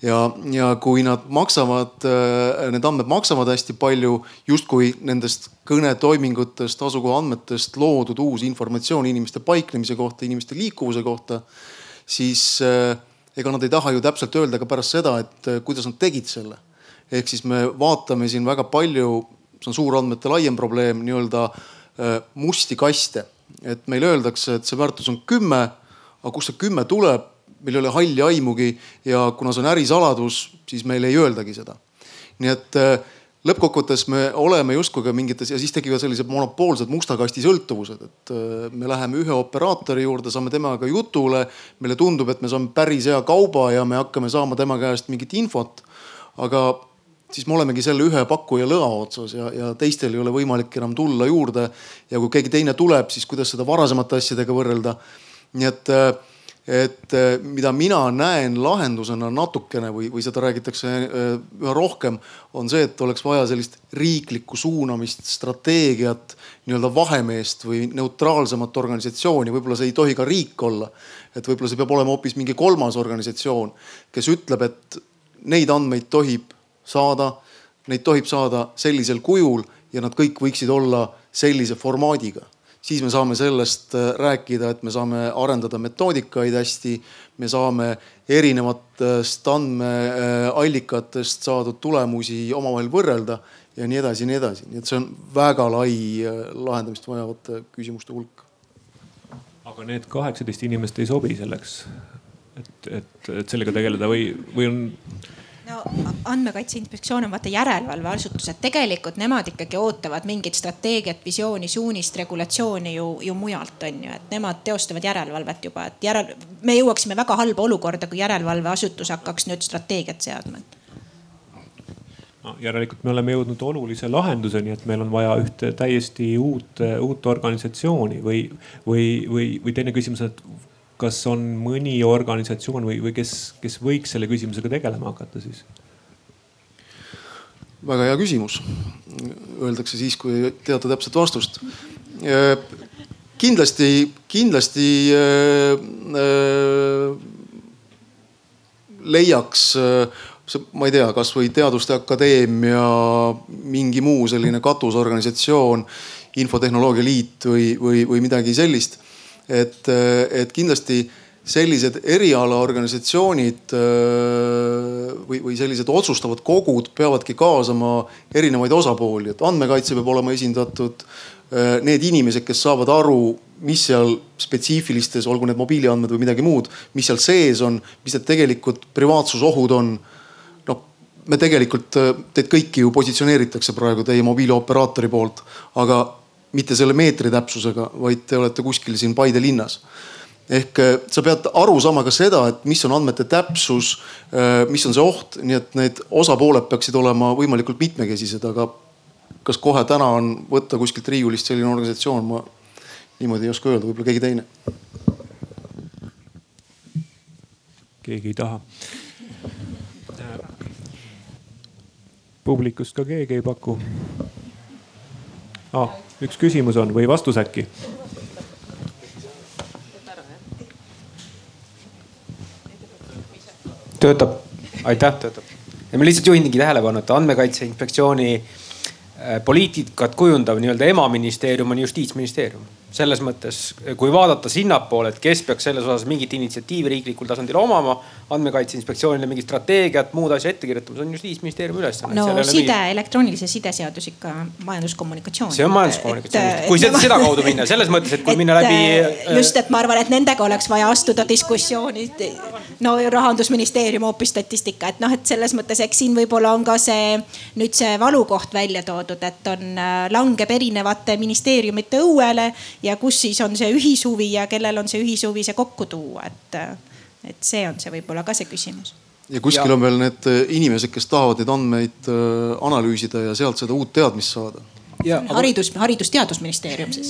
ja, ja kui nad maksavad, äh, need andmed maksavad hästi palju, justkui nendest kõnetoimingutest, asukoha andmetest loodud uus informatsioon inimeste paiknemise kohta, inimeste liikuvuse kohta, siis äh, ega nad ei taha ju täpselt öelda ka pärast seda, et äh, kuidas nad tegid selle. ehk siis me vaatame siin väga palju, see on suurandmete laiem probleem, nii-öelda musti kaste. et meile öeldakse, et see väärtus on kümme, aga kust see kümme tuleb, meil ei ole halli aimugi ja kuna see on ärisaladus, siis meile ei öeldagi seda. nii et äh, lõppkokkuvõttes me oleme justkui ka mingites ja siis tekivad sellised monopoolsed musta kasti sõltuvused, et äh, me läheme ühe operaatori juurde, saame temaga jutule. meile tundub, et me saame päris hea kauba ja me hakkame saama tema käest mingit infot. aga siis me olemegi selle ühe pakkuja lõa otsas ja, ja teistel ei ole võimalik enam tulla juurde. ja kui keegi teine tuleb, siis kuidas seda varasemate asjadega võrrelda. nii et äh, et eh, mida mina näen lahendusena natukene või, või seda räägitakse eh, üha rohkem, on see, et oleks vaja sellist riiklikku suunamist, strateegiat, nii-öelda vahemeest või neutraalsemat organisatsiooni, võib-olla see ei tohi ka riik olla. et võib-olla see peab olema hoopis mingi kolmas organisatsioon, kes ütleb, et neid andmeid tohib saada, neid tohib saada sellisel kujul ja nad kõik võiksid olla sellise formaadiga siis me saame sellest äh, rääkida, et me saame arendada metoodikaid hästi. me saame erinevatest andmeallikatest saadud tulemusi omavahel võrrelda ja nii edasi ja nii edasi, nii et see on väga lai lahendamist vajavate küsimuste hulk. aga need kaheksateist inimest ei sobi selleks, et, et, et sellega tegeleda või, või on no Andmekaitse Inspektsioon on vaata järelevalveasutus, et tegelikult nemad ikkagi ootavad mingit strateegiat, visiooni, suunist, regulatsiooni ju, ju mujalt on ju, et nemad teostavad järelevalvet juba, et järel, me jõuaksime väga halba olukorda, kui järelevalveasutus hakkaks nüüd strateegiat seadma. No,. järelikult me oleme jõudnud olulise lahenduseni, et meil on vaja ühte täiesti uut, uut organisatsiooni või, või, või, või teine küsimus, et kas on mõni organisatsioon või, või kes, kes võiks selle küsimusega tegelema hakata siis? väga hea küsimus. Öeldakse siis, kui ei teata täpset vastust. kindlasti, kindlasti äh, äh, leiaks see, ma ei tea, kasvõi Teaduste Akadeemia, mingi muu selline katusorganisatsioon, Infotehnoloogia Liit või, või, või midagi sellist et, et kindlasti sellised erialaorganisatsioonid äh, või, või sellised otsustavad kogud peavadki kaasama erinevaid osapooli, et andmekaitse peab olema esindatud. Äh, need inimesed, kes saavad aru, mis seal spetsiifilistes, olgu need mobiiliandmed või midagi muud, mis seal sees on, mis need tegelikud privaatsusohud on. noh, me tegelikult, äh, teid kõiki ju positsioneeritakse praegu teie mobiilioperaatori poolt, aga mitte selle meetri täpsusega, vaid te olete kuskil siin Paide linnas ehk äh, sa pead aru saama ka seda, et mis on andmete täpsus, äh, mis on see oht, nii et need osapooled peaksid olema võimalikult mitmekesised, aga kas kohe täna on võtta kuskilt riiulist selline organisatsioon, ma niimoodi ei oska öelda, võib-olla keegi teine. keegi ei taha. publikust ka keegi ei paku ah üks küsimus on või vastus äkki? töötab, aitäh, töötab. ja ma lihtsalt juhingi tähelepanu, et andmekaitse inspektsiooni äh, poliitikat kujundav nii-öelda emaministeerium on justiitsministeerium selles mõttes, kui vaadata sinnapoole, et kes peaks selles osas mingit initsiatiivi riiklikul tasandil omama, andmekaitse inspektsioonile mingit strateegiat, muud asja ette kirjutama, see on justiitsministeeriumi ülesanne. no side mingit..., elektroonilise side seadus ikka majanduskommunikatsioon. see on majanduskommunikatsioon, kui seda, seda kaudu minna, selles mõttes, et kui et, minna läbi. Äh, just, et ma arvan, et nendega oleks vaja astuda diskussiooni. no rahandusministeerium hoopis statistika, et noh, et selles mõttes, eks siin võib-olla on ka see nüüd see valukoht välja toodud, et on, äh, langeb erinevate ministeeriumite õuele ja kus siis on see ühishuvi ja kellel on see ühishuvi see kokku tuua, et, et see on see võib-olla ka see küsimus ja kuskil ja. on veel need äh, inimesed, kes tahavad neid andmeid äh, analüüsida ja sealt seda uut teadmist saada. Ja, aga... haridus, haridus-teadusministeerium siis.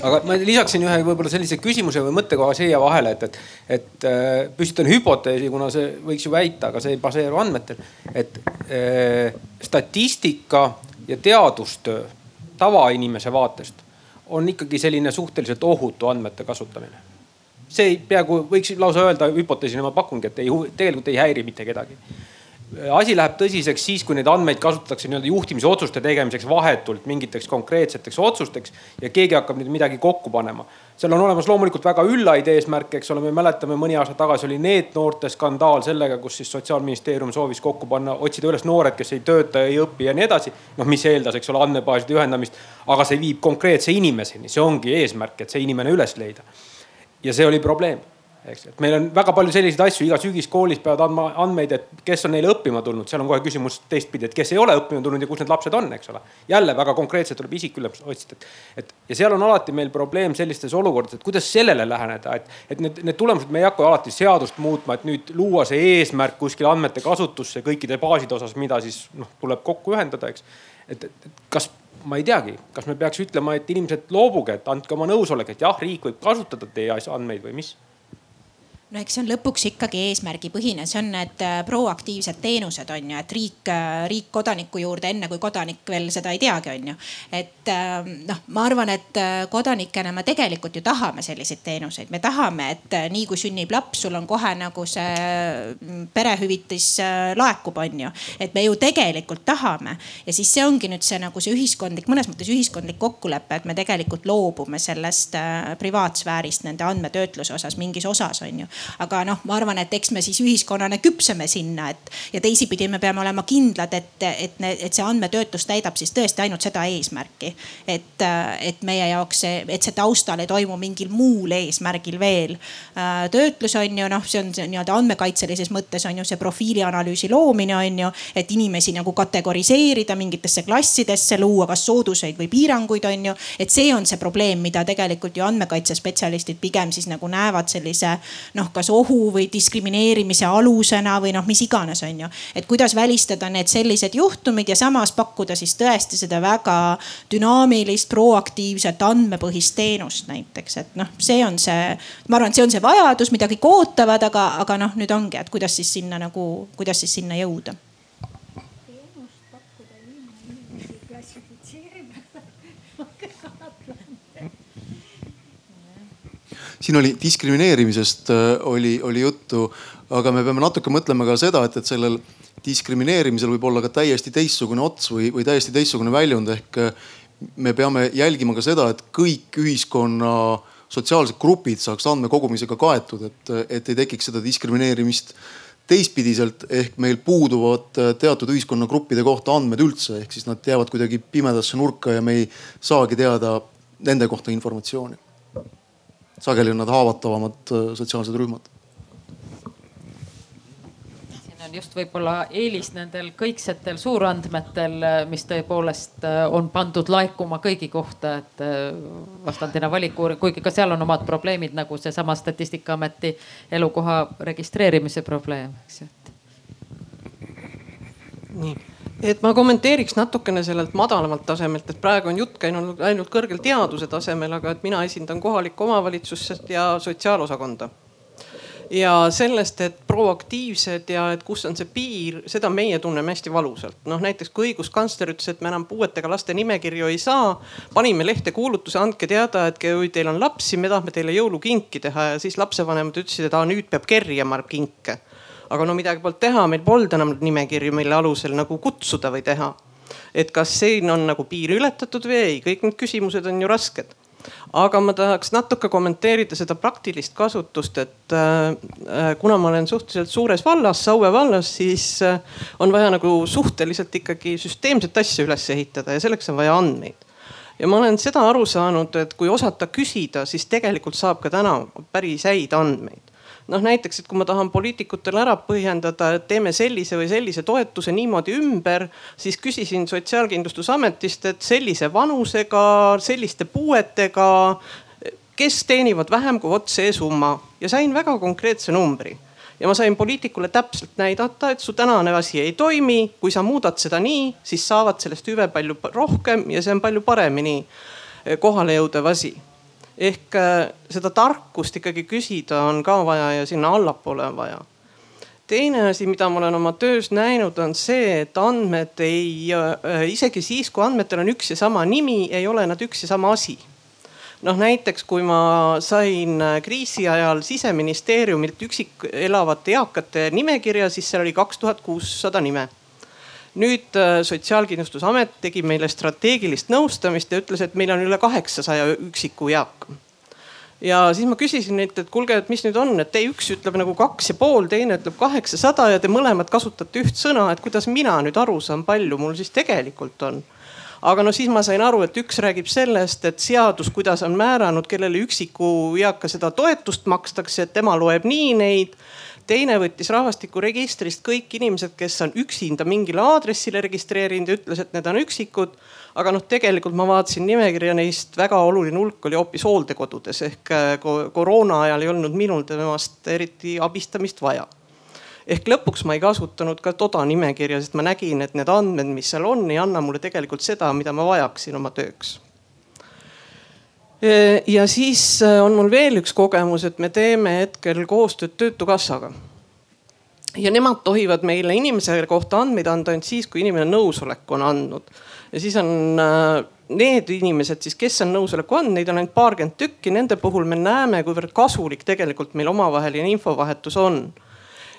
aga ma lisaksin ühe võib-olla sellise küsimuse või mõttekoha siia vahele, et, et, et äh, püstitan hüpoteesi, kuna see võiks ju väita, aga see ei baseeru andmetel. et äh, statistika ja teadustöö tavainimese vaatest on ikkagi selline suhteliselt ohutu andmete kasutamine. see ei, peaaegu võiks lausa öelda hüpoteesina ma pakungi, et ei, tegelikult ei häiri mitte kedagi. asi läheb tõsiseks siis, kui neid andmeid kasutatakse nii-öelda juhtimisotsuste tegemiseks vahetult mingiteks konkreetseteks otsusteks ja keegi hakkab nüüd midagi kokku panema seal on olemas loomulikult väga üllaid eesmärke, eks ole, me mäletame, mõni aasta tagasi oli NEET-noorte skandaal sellega, kus siis sotsiaalministeerium soovis kokku panna, otsida üles noored, kes ei tööta, ei õpi ja nii edasi. noh, mis eeldas, eks ole, andmebaaside ühendamist, aga see viib konkreetse inimeseni, see ongi eesmärk, et see inimene üles leida. ja see oli probleem eks, et meil on väga palju selliseid asju, iga sügis koolis peavad andma andmeid, et kes on neile õppima tulnud, seal on kohe küsimus teistpidi, et kes ei ole õppima tulnud ja kus need lapsed on, eks ole. jälle väga konkreetselt tuleb isik üles otsida, et, et ja seal on alati meil probleem sellistes olukordades, et kuidas sellele läheneda, et, et need, need tulemused, me ei hakka alati seadust muutma, et nüüd luua see eesmärk kuskil andmete kasutusse kõikide baaside osas, mida siis noh, tuleb kokku ühendada, eks. et, et kas ma ei teagi, kas me peaks ütlema, et inimesed loobuge, et andke oma nõusolek, et jah, riik võib kasutada teie andmeid või mis no eks see on lõpuks ikkagi eesmärgipõhine, see on need äh, proaktiivsed teenused on ju, et riik, äh, riik kodaniku juurde enne kui kodanik veel seda ei teagi, on ju. et ähm, noh, ma arvan, et äh, kodanikena me tegelikult ju tahame selliseid teenuseid, me tahame, et nii kui sünnib laps, sul on kohe nagu see mm, perehüvitis laekub, on ju. et me ju tegelikult tahame ja siis see ongi nüüd see nagu see ühiskondlik, mõnes mõttes ühiskondlik kokkulepe, et me tegelikult loobume sellest privaatsfäärist nende andmetöötluse osas mingis osas on ju aga noh, ma arvan, et eks me siis ühiskonnana küpseme sinna, et ja teisipidi me peame olema kindlad, et, et, et see andmetöötlus täidab siis tõesti ainult seda eesmärki. et, et meie jaoks see, et see taustal ei toimu mingil muul eesmärgil veel. töötlus on ju noh, see on nii-öelda andmekaitselises mõttes on ju see profiilianalüüsi loomine on ju, et inimesi nagu kategoriseerida mingitesse klassidesse, luua kas sooduseid või piiranguid on ju. et see on see probleem, mida tegelikult ju andmekaitsespetsialistid pigem siis nagu näevad sellise noh, kas ohu või diskrimineerimise alusena või noh, mis iganes, on ju. et kuidas välistada need sellised juhtumid ja samas pakkuda siis tõesti seda väga dünaamilist, proaktiivset andmepõhist teenust näiteks, et noh, see on see, ma arvan, et see on see vajadus, mida kõik ootavad, aga, aga noh, nüüd ongi, et kuidas siis sinna nagu, kuidas siis sinna jõuda siin oli diskrimineerimisest äh, oli, oli juttu, aga me peame natuke mõtlema ka seda, et, et sellel diskrimineerimisel võib olla ka täiesti teistsugune ots või, või täiesti teistsugune väljund. Ehk äh, me peame jälgima ka seda, et kõik ühiskonna sotsiaalsed grupid saaks andmekogumisega kaetud, et, et ei tekiks seda diskrimineerimist teistpidiselt. Ehk meil puuduvad äh, teatud ühiskonnagruppide kohta andmed üldse, ehk siis nad jäävad kuidagi pimedasse nurka ja me ei saagi teada nende kohta informatsiooni sageli on nad haavatavamad äh, sotsiaalsed rühmad siin on just võib-olla eelis nendel kõiksetel suurandmetel, äh, mis tõepoolest äh, on pandud laekuma kõigi kohta, et vastandina valikuuring, kuigi ka seal on omad probleemid nagu seesama statistikaameti elukoha registreerimise probleem, eks ju. nii et ma kommenteeriks natukene sellelt madalamalt tasemelt, et praegu on jutt käinud ainult kõrgel teaduse tasemel, aga et mina esindan kohalikku omavalitsust ja sotsiaalosakonda. ja sellest, et proaktiivsed ja et kus on see piir, seda meie tunneme hästi valusalt. noh näiteks kui õiguskantsler ütles, et me enam puuetega laste nimekirju ei saa, panime lehte kuulutuse, andke teada, et kui teil on lapsi, me tahame teile jõulukinki teha ja siis lapsevanemad ütlesid, et aa nüüd peab kerjama kinke aga no midagi polnud teha, meil polnud enam nimekirju, mille alusel nagu kutsuda või teha. et kas siin on nagu piir ületatud või ei, kõik need küsimused on ju rasked aga ma tahaks natuke kommenteerida seda praktilist kasutust, et äh, kuna ma olen suhteliselt suures vallas, Saue vallas, siis äh, on vaja nagu suhteliselt ikkagi süsteemset asja üles ehitada ja selleks on vaja andmeid. ja ma olen seda aru saanud, et kui osata küsida, siis tegelikult saab ka täna päris häid andmeid noh näiteks, et kui ma tahan poliitikutele ära põhjendada, et teeme sellise või sellise toetuse niimoodi ümber, siis küsisin Sotsiaalkindlustusametist, et sellise vanusega, selliste puuetega, kes teenivad vähem kui vot see summa. Ja sain väga konkreetse numbri. Ja ma sain poliitikule täpselt näidata, et su tänane asi ei toimi, kui sa muudad seda nii, siis saavad sellest hüve palju rohkem ja see on palju paremini kohale jõudev asi ehk äh, seda tarkust ikkagi küsida on ka vaja ja sinna allapoole on vaja. teine asi, mida ma olen oma töös näinud, on see, et andmed ei, äh, isegi siis, kui andmetel on üks ja sama nimi, ei ole nad üks ja sama asi noh näiteks kui ma sain äh, kriisi ajal siseministeeriumilt üksik elavate eakate nimekirja, siis seal oli kaks tuhat kuussada nime nüüd äh, Sotsiaalkindlustusamet tegi meile strateegilist nõustamist ja ütles, et meil on üle kaheksasaja üksiku eaka ja siis ma küsisin neilt, et kuulge, et mis nüüd on, et te üks ütleb nagu kaks ja pool, teine ütleb kaheksasada ja te mõlemad kasutate üht sõna, et kuidas mina nüüd aru saan, palju mul siis tegelikult on. aga no siis ma sain aru, et üks räägib sellest, et seadus, kuidas on määranud, kellele üksiku eaka seda toetust makstakse, et tema loeb nii neid teine võttis rahvastikuregistrist kõik inimesed, kes on üksinda mingile aadressile registreerinud ja ütles, et need on üksikud. aga noh, tegelikult ma vaatasin nimekirja, neist väga oluline hulk oli hoopis hooldekodudes. Ehk äh, koroona ajal ei olnud minul temast eriti abistamist vaja. Ehk lõpuks ma ei kasutanud ka toda nimekirja, sest ma nägin, et need andmed, mis seal on, ei anna mulle tegelikult seda, mida ma vajaksin oma tööks ja siis äh, on mul veel üks kogemus, et me teeme hetkel koostööd Töötukassaga. ja nemad tohivad meile inimese kohta andmeid anda ainult siis, kui inimene nõusoleku on andnud. ja siis on äh, need inimesed siis, kes on nõusoleku andnud, neid on ainult paarkümmend tükki, nende puhul me näeme, kuivõrd kasulik tegelikult meil omavaheline infovahetus on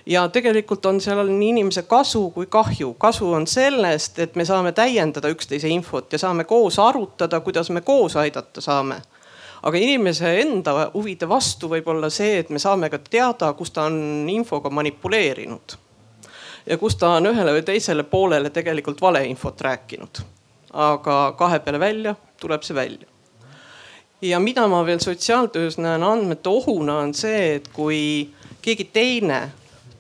ja tegelikult on seal nii inimese kasu kui kahju. kasu on sellest, et me saame täiendada üksteise infot ja saame koos arutada, kuidas me koos aidata saame. aga inimese enda huvide vastu võib olla see, et me saame ka teada, kus ta on infoga manipuleerinud. ja kus ta on ühele või teisele poolele tegelikult valeinfot rääkinud. aga kahe peale välja tuleb see välja ja mida ma veel sotsiaaltöös näen andmete ohuna on see, et kui keegi teine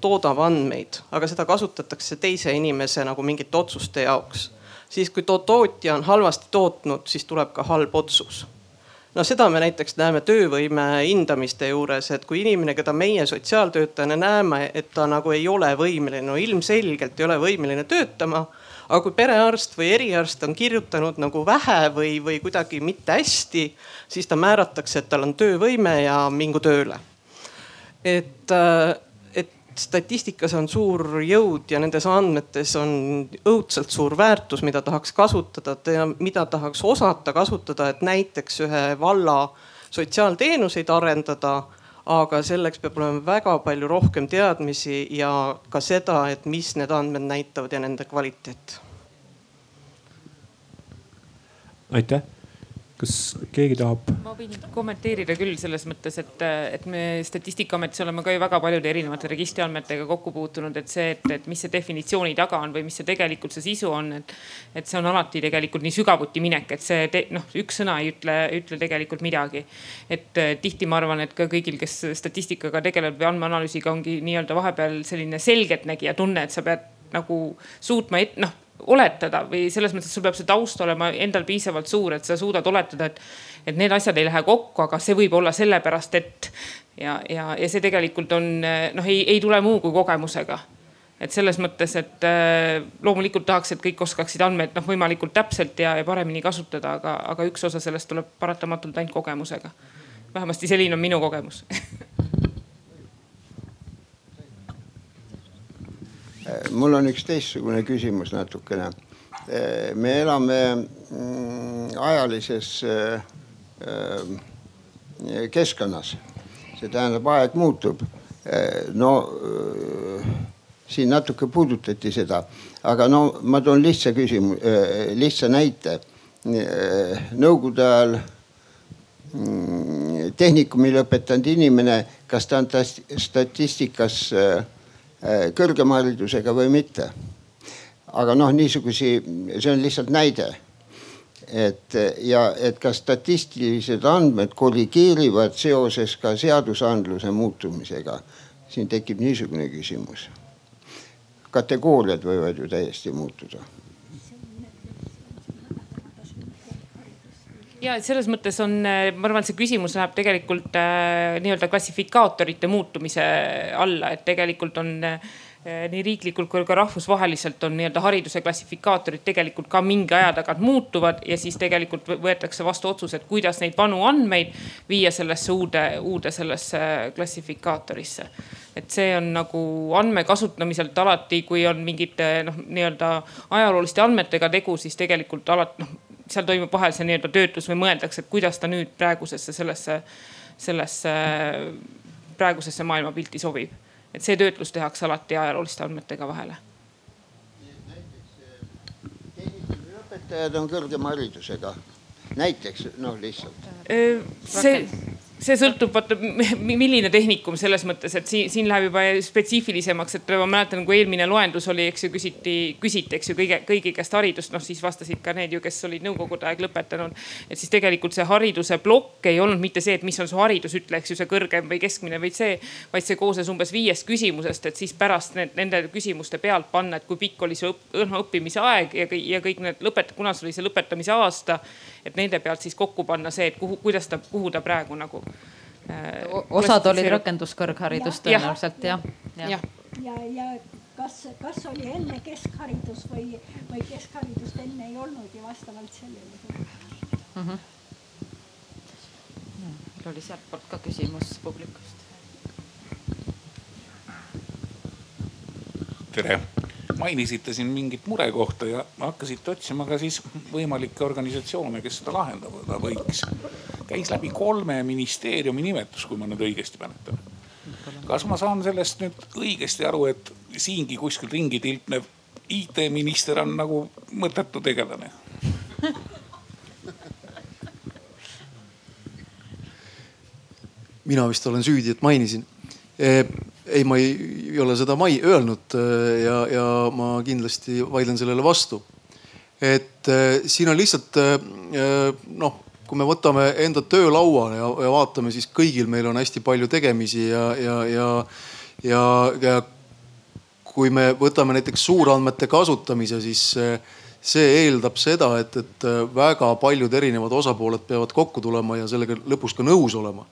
toodab andmeid, aga seda kasutatakse teise inimese nagu mingite otsuste jaoks. siis kui too tootja on halvasti tootnud, siis tuleb ka halb otsus. no seda me näiteks näeme töövõime hindamiste juures, et kui inimene, keda meie sotsiaaltöötajana näeme, et ta nagu ei ole võimeline, no ilmselgelt ei ole võimeline töötama aga kui perearst või eriarst on kirjutanud nagu vähe või, või kuidagi mitte hästi, siis ta määratakse, et tal on töövõime ja mingu tööle. et äh, statistikas on suur jõud ja nendes andmetes on õudselt suur väärtus, mida tahaks kasutada mida tahaks osata kasutada, et näiteks ühe valla sotsiaalteenuseid arendada. aga selleks peab olema väga palju rohkem teadmisi ja ka seda, et mis need andmed näitavad ja nende kvaliteet. aitäh kas keegi tahab? ma võin kommenteerida küll selles mõttes, et, et me Statistikaametis oleme ka ju väga paljude erinevate registriandmetega kokku puutunud, et see, et, et mis see definitsiooni taga on või mis see tegelikult see sisu on, et. et see on alati tegelikult nii sügavuti minek, et see noh, üks sõna ei ütle, ütle tegelikult midagi. et eh, tihti ma arvan, et ka kõigil, kes statistikaga tegelevad või andmeanalüüsiga ongi nii-öelda vahepeal selline selgeltnägija tunne, et sa pead nagu suutma, noh oletada või selles mõttes, sul peab see taust olema endal piisavalt suur, et sa suudad oletada, et, et need asjad ei lähe kokku, aga see võib olla sellepärast, et ja, ja, ja see tegelikult on noh, ei, ei tule muu kui kogemusega et selles mõttes, et äh, loomulikult tahaks, et kõik oskaksid andmeid noh, võimalikult täpselt ja, ja paremini kasutada, aga, aga üks osa sellest tuleb paratamatult ainult kogemusega. vähemasti selline on minu kogemus mul on üks teistsugune küsimus natukene. me elame mm, ajalises äh, äh, keskkonnas, see tähendab, aeg muutub. Äh, no siin natuke puudutati seda, aga no ma toon lihtsa küsimuse, lihtsa näite. Nõukogude ajal mm, tehnikumi lõpetanud inimene, kas ta on statistikas Äh, kõrgema haridusega või mitte. aga noh, niisugusi, see on lihtsalt näide. et ja, et kas statistilised andmed korrigeerivad seoses ka seadusandluse muutumisega. siin tekib niisugune küsimus. kategooriad võivad ju täiesti muutuda ja selles mõttes on, äh, ma arvan, et see küsimus läheb tegelikult äh, nii-öelda klassifikaatorite muutumise alla, et tegelikult on äh, nii riiklikult kui ka rahvusvaheliselt on nii-öelda hariduse klassifikaatorid tegelikult ka mingi aja tagant muutuvad ja siis tegelikult võetakse vastu otsused, kuidas neid vanu andmeid viia sellesse uude, uude sellesse klassifikaatorisse. et see on nagu andme kasutamiselt alati, kui on mingite noh, nii-öelda ajalooliste andmetega tegu, siis tegelikult alati noh seal toimub vahel see nii-öelda töötlus või mõeldakse, et kuidas ta nüüd praegusesse sellesse, sellesse praegusesse maailmapilti sobib. et see töötlus tehakse alati ajalooliste andmetega vahele. õpetajad on kõrgema haridusega, näiteks noh, lihtsalt. see see sõltub vaata milline tehnikum selles mõttes, et siin, siin läheb juba spetsiifilisemaks, et ma mäletan, kui eelmine loendus oli, eks ju, küsiti, küsiti, eks ju kõige, kõigi käest haridust, noh siis vastasid ka need ju, kes olid nõukogude aeg lõpetanud. et siis tegelikult see hariduse plokk ei olnud mitte see, et mis on su haridus, ütle, eks ju, see kõrgem või keskmine, vaid see, vaid see koosnes umbes viiest küsimusest, et siis pärast need, nende küsimuste pealt panna, et kui pikk oli su õpp, õppimise aeg ja, ja kõik need lõpet-, kuna sul oli see lõpetamise aasta et nende pealt siis kokku panna see, et kuhu, kuidas ta, kuhu ta praegu nagu äh,. osad olid rakenduskõrgharidus tõenäoliselt jah ja. ja, ja, ja kas, kas oli enne keskharidus või, või keskharidust enne ei olnud ja vastavalt sellele mm. -hmm meil oli sealtpoolt ka küsimus publikust. tere, mainisite siin mingit murekohta ja hakkasite otsima ka siis võimalikke organisatsioone, kes seda lahendada võiks. käis läbi kolme ministeeriumi nimetus, kui ma nüüd õigesti mäletan. kas ma saan sellest nüüd õigesti aru, et siingi kuskil ringi tilpnev IT-minister on nagu mõttetu tegelane? mina vist olen süüdi, et mainisin. Ei, ma ei, ei ole seda mai öelnud eh, ja, ja ma kindlasti vaidlen sellele vastu. et eh, siin on lihtsalt eh, noh, kui me võtame enda töölauale ja, ja vaatame, siis kõigil meil on hästi palju tegemisi ja, ja, ja, ja, ja kui me võtame näiteks suurandmete kasutamise, siis see eeldab seda, et, et väga paljud erinevad osapooled peavad kokku tulema ja sellega lõpus ka nõus olema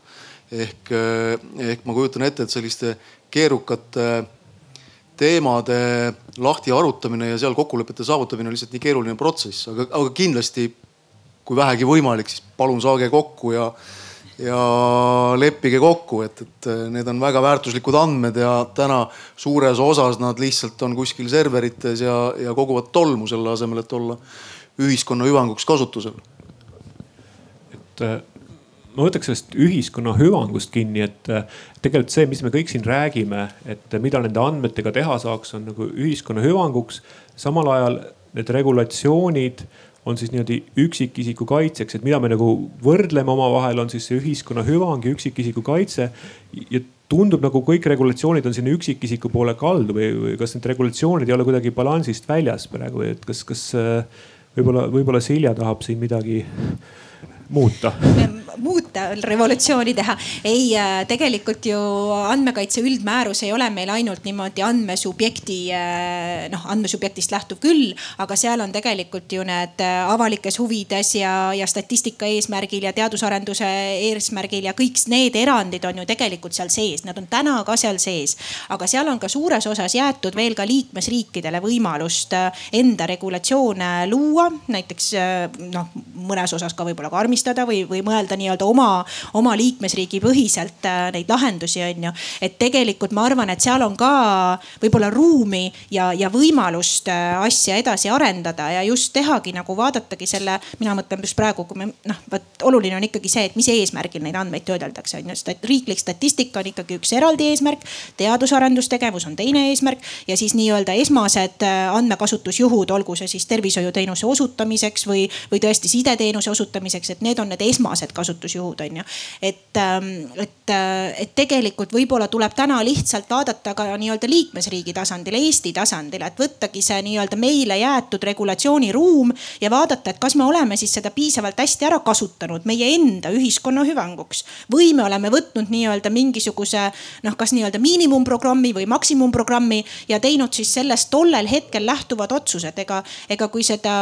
ehk, eh, ehk ma kujutan ette, et selliste keerukate teemade lahti arutamine ja seal kokkulepete saavutamine on lihtsalt nii keeruline protsess, aga, aga kindlasti kui vähegi võimalik, siis palun saage kokku ja, ja leppige kokku, et, et need on väga väärtuslikud andmed ja täna suures osas nad lihtsalt on kuskil serverites ja, ja koguvad tolmu selle asemel, et olla ühiskonna hüvanguks kasutusel. et ma võtaks sellest ühiskonna hüvangust kinni, et tegelikult see, mis me kõik siin räägime, et mida nende andmetega teha saaks, on nagu ühiskonna hüvanguks. samal ajal need regulatsioonid on siis niimoodi üksikisiku kaitseks, et mida me nagu võrdleme omavahel, on siis see ühiskonna hüvang ja üksikisiku kaitse. ja tundub nagu kõik regulatsioonid on sinna üksikisiku poole kaldu või, või kas need regulatsioonid ei ole kuidagi balansist väljas praegu või et kas, kas võib-olla, võib-olla Silja tahab siin midagi muuta? muuta, revolutsiooni teha. ei, äh, tegelikult ju andmekaitse üldmäärus ei ole meil ainult niimoodi andmesubjekti, äh, noh andmesubjektist lähtuv küll, aga seal on tegelikult ju need äh, avalikes huvides ja, ja statistika eesmärgil ja teadusarenduse eesmärgil ja kõik need erandid on ju tegelikult seal sees, nad on täna ka seal sees. aga seal on ka suures osas jäetud veel ka liikmesriikidele võimalust enda regulatsioone luua, näiteks noh, mõnes osas ka võib-olla karmistada või, või mõelda nii nii-öelda oma, oma liikmesriigi põhiselt äh, neid lahendusi, on ju. et tegelikult ma arvan, et seal on ka võib-olla ruumi ja, ja võimalust äh, asja edasi arendada ja just tehagi nagu vaadatagi selle, mina mõtlen just praegu, kui me noh, vot oluline on ikkagi see, et mis eesmärgil neid andmeid töödeldakse, on ju. riiklik statistika on ikkagi üks eraldi eesmärk, teadus-arendustegevus on teine eesmärk ja siis nii-öelda esmased äh, andmekasutusjuhud, olgu see siis tervishoiuteenuse osutamiseks või, või tõesti sideteenuse osutamiseks, et need on need esmased kasutusjuhud on ju. et, ähm, et, äh, et tegelikult võib-olla tuleb täna lihtsalt vaadata ka nii-öelda liikmesriigi tasandil, Eesti tasandil, et võttagi see nii-öelda meile jäetud regulatsiooniruum ja vaadata, et kas me oleme siis seda piisavalt hästi ära kasutanud meie enda ühiskonna hüvanguks. või me oleme võtnud nii-öelda mingisuguse noh, kas nii-öelda miinimumprogrammi või maksimumprogrammi ja teinud siis sellest tollel hetkel lähtuvad otsused, ega, ega kui seda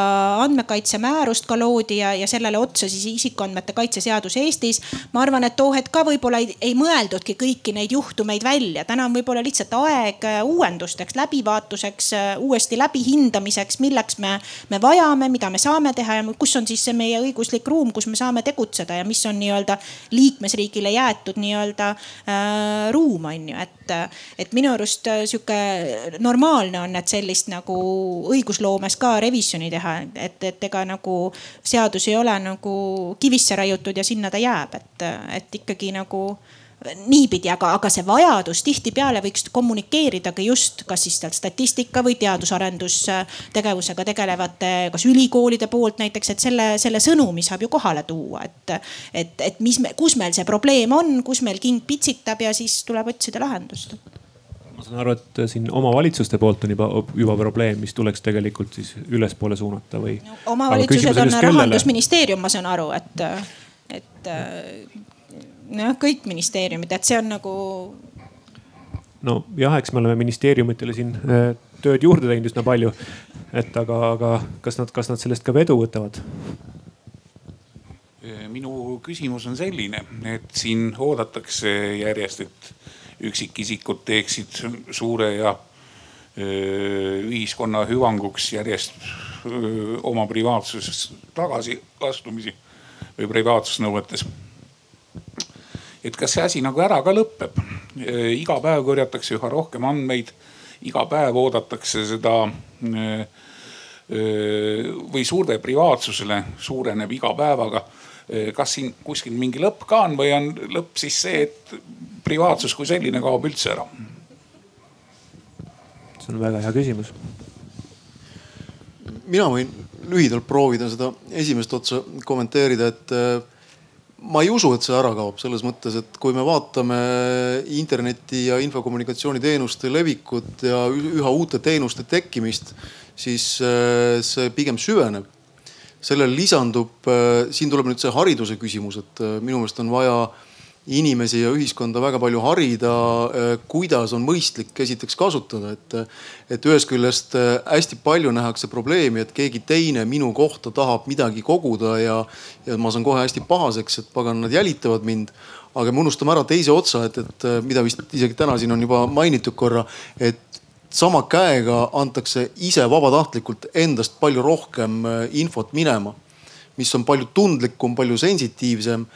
andmekaitsemäärust ka loodi ja, ja sellele otsa siis isikuandmete kaitse seadus Eestis. ma arvan, et too hetk ka võib-olla ei, ei mõeldudki kõiki neid juhtumeid välja. täna on võib-olla lihtsalt aeg äh, uuendusteks, läbivaatuseks, äh, uuesti läbihindamiseks, milleks me, me vajame, mida me saame teha ja kus on siis see meie õiguslik ruum, kus me saame tegutseda ja mis on nii-öelda liikmesriigile jäetud nii-öelda äh, ruum, on ju, et, et minu arust äh, sihuke normaalne on, et sellist nagu õigusloomes ka revisjoni teha, et, et ega nagu seadus ei ole nagu kivisse raiutud ja sinna ta jääb, et, et ikkagi nagu niipidi, aga, aga see vajadus tihtipeale võiks kommunikeeridagi just, kas siis seal statistika või teadus-arendustegevusega tegelevate, kas ülikoolide poolt näiteks, et selle, selle sõnumi saab ju kohale tuua, et. et, et mis me, kus meil see probleem on, kus meil king pitsitab ja siis tuleb otsida lahendust ma saan aru, et siin omavalitsuste poolt on juba, juba probleem, mis tuleks tegelikult siis ülespoole suunata või no,? omavalitsused on rahandusministeerium, ma saan aru, et et noh, kõik ministeeriumid, et see on nagu. nojah, eks me oleme ministeeriumitele siin äh, tööd juurde teinud üsna palju. et aga, aga kas nad, kas nad sellest ka vedu võtavad? minu küsimus on selline, et siin oodatakse järjest, et üksikisikud teeksid suure ja ühiskonna hüvanguks järjest oma privaatsuses tagasiastumisi või privaatsusnõuetes. Et kas see asi nagu ära ka lõpeb. iga päev korjatakse üha rohkem andmeid, iga päev oodatakse seda või surve privaatsusele suureneb iga päevaga. kas siin kuskil mingi lõpp ka on või on lõpp siis see, et privaatsus kui selline kaob üldse ära? see on väga hea küsimus. mina võin lühidalt proovida seda esimest otsa kommenteerida, et ma ei usu, et see ära kaob selles mõttes, et kui me vaatame interneti ja infokommunikatsiooniteenuste levikut ja üha uute teenuste tekkimist, siis äh, see pigem süveneb. sellele lisandub, äh, siin tuleb nüüd see hariduse küsimus, et äh, minu meelest on vaja inimesi ja ühiskonda väga palju harida, kuidas on mõistlik esiteks kasutada, et. et ühest küljest hästi palju nähakse probleemi, et keegi teine minu kohta tahab midagi koguda ja, ja ma saan kohe hästi pahaseks, et pagan, nad jälitavad mind aga me unustame ära teise otsa, et, et mida vist isegi täna siin on juba mainitud korra, et sama käega antakse ise vabatahtlikult endast palju rohkem infot minema, mis on palju tundlikum, palju sensitiivsem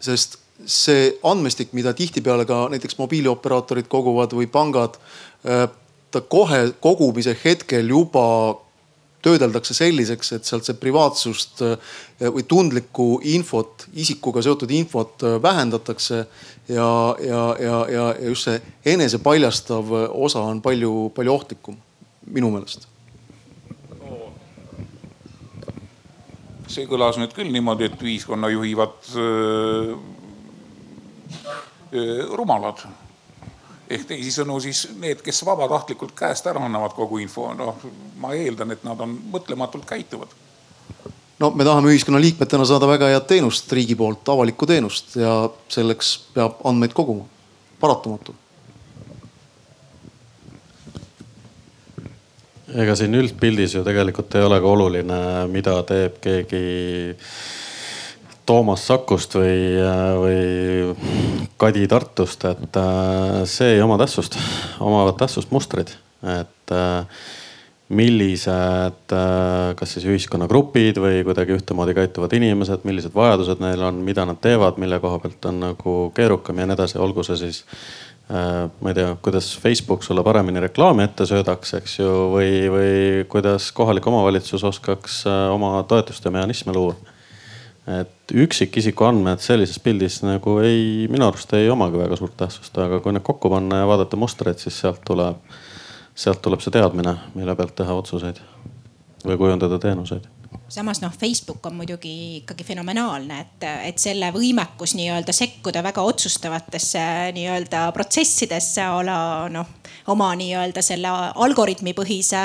sest see andmestik, mida tihtipeale ka näiteks mobiilioperaatorid koguvad või pangad, äh, ta kohe kogumise hetkel juba töödeldakse selliseks, et sealt see privaatsust äh, või tundlikku infot, isikuga seotud infot äh, vähendatakse. ja, ja, ja, ja just see enesepaljastav osa on palju, palju ohtlikum minu meelest see kõlas nüüd küll niimoodi, et ühiskonna juhivad öö, öö, rumalad. ehk teisisõnu siis need, kes vabatahtlikult käest ära annavad kogu info, noh ma eeldan, et nad on mõtlematult käituvad. no me tahame ühiskonnaliikmetena saada väga head teenust riigi poolt, avalikku teenust ja selleks peab andmeid koguma, paratamatu ega siin üldpildis ju tegelikult ei ole ka oluline, mida teeb keegi Toomas Sakust või, või Kadi Tartust, et äh, see ei oma tähtsust, omavad tähtsust mustrid, et äh, millised, äh, kas siis ühiskonnagrupid või kuidagi ühtemoodi käituvad inimesed, millised vajadused neil on, mida nad teevad, mille koha pealt on nagu keerukam ja nii edasi, olgu see siis ma ei tea, kuidas Facebook sulle paremini reklaami ette söödaks, eks ju, või, või kuidas kohalik omavalitsus oskaks äh, oma toetuste mehhanisme luua. et üksikisiku andmed sellises pildis nagu ei, minu arust ei omagi väga suurt tähtsust, aga kui need kokku panna ja vaadata mustreid, siis sealt tuleb, sealt tuleb see teadmine, mille pealt teha otsuseid või kujundada teenuseid samas noh, Facebook on muidugi ikkagi fenomenaalne, et, et selle võimekus nii-öelda sekkuda väga otsustavatesse nii-öelda protsessidesse a la noh, oma nii-öelda selle algoritmipõhise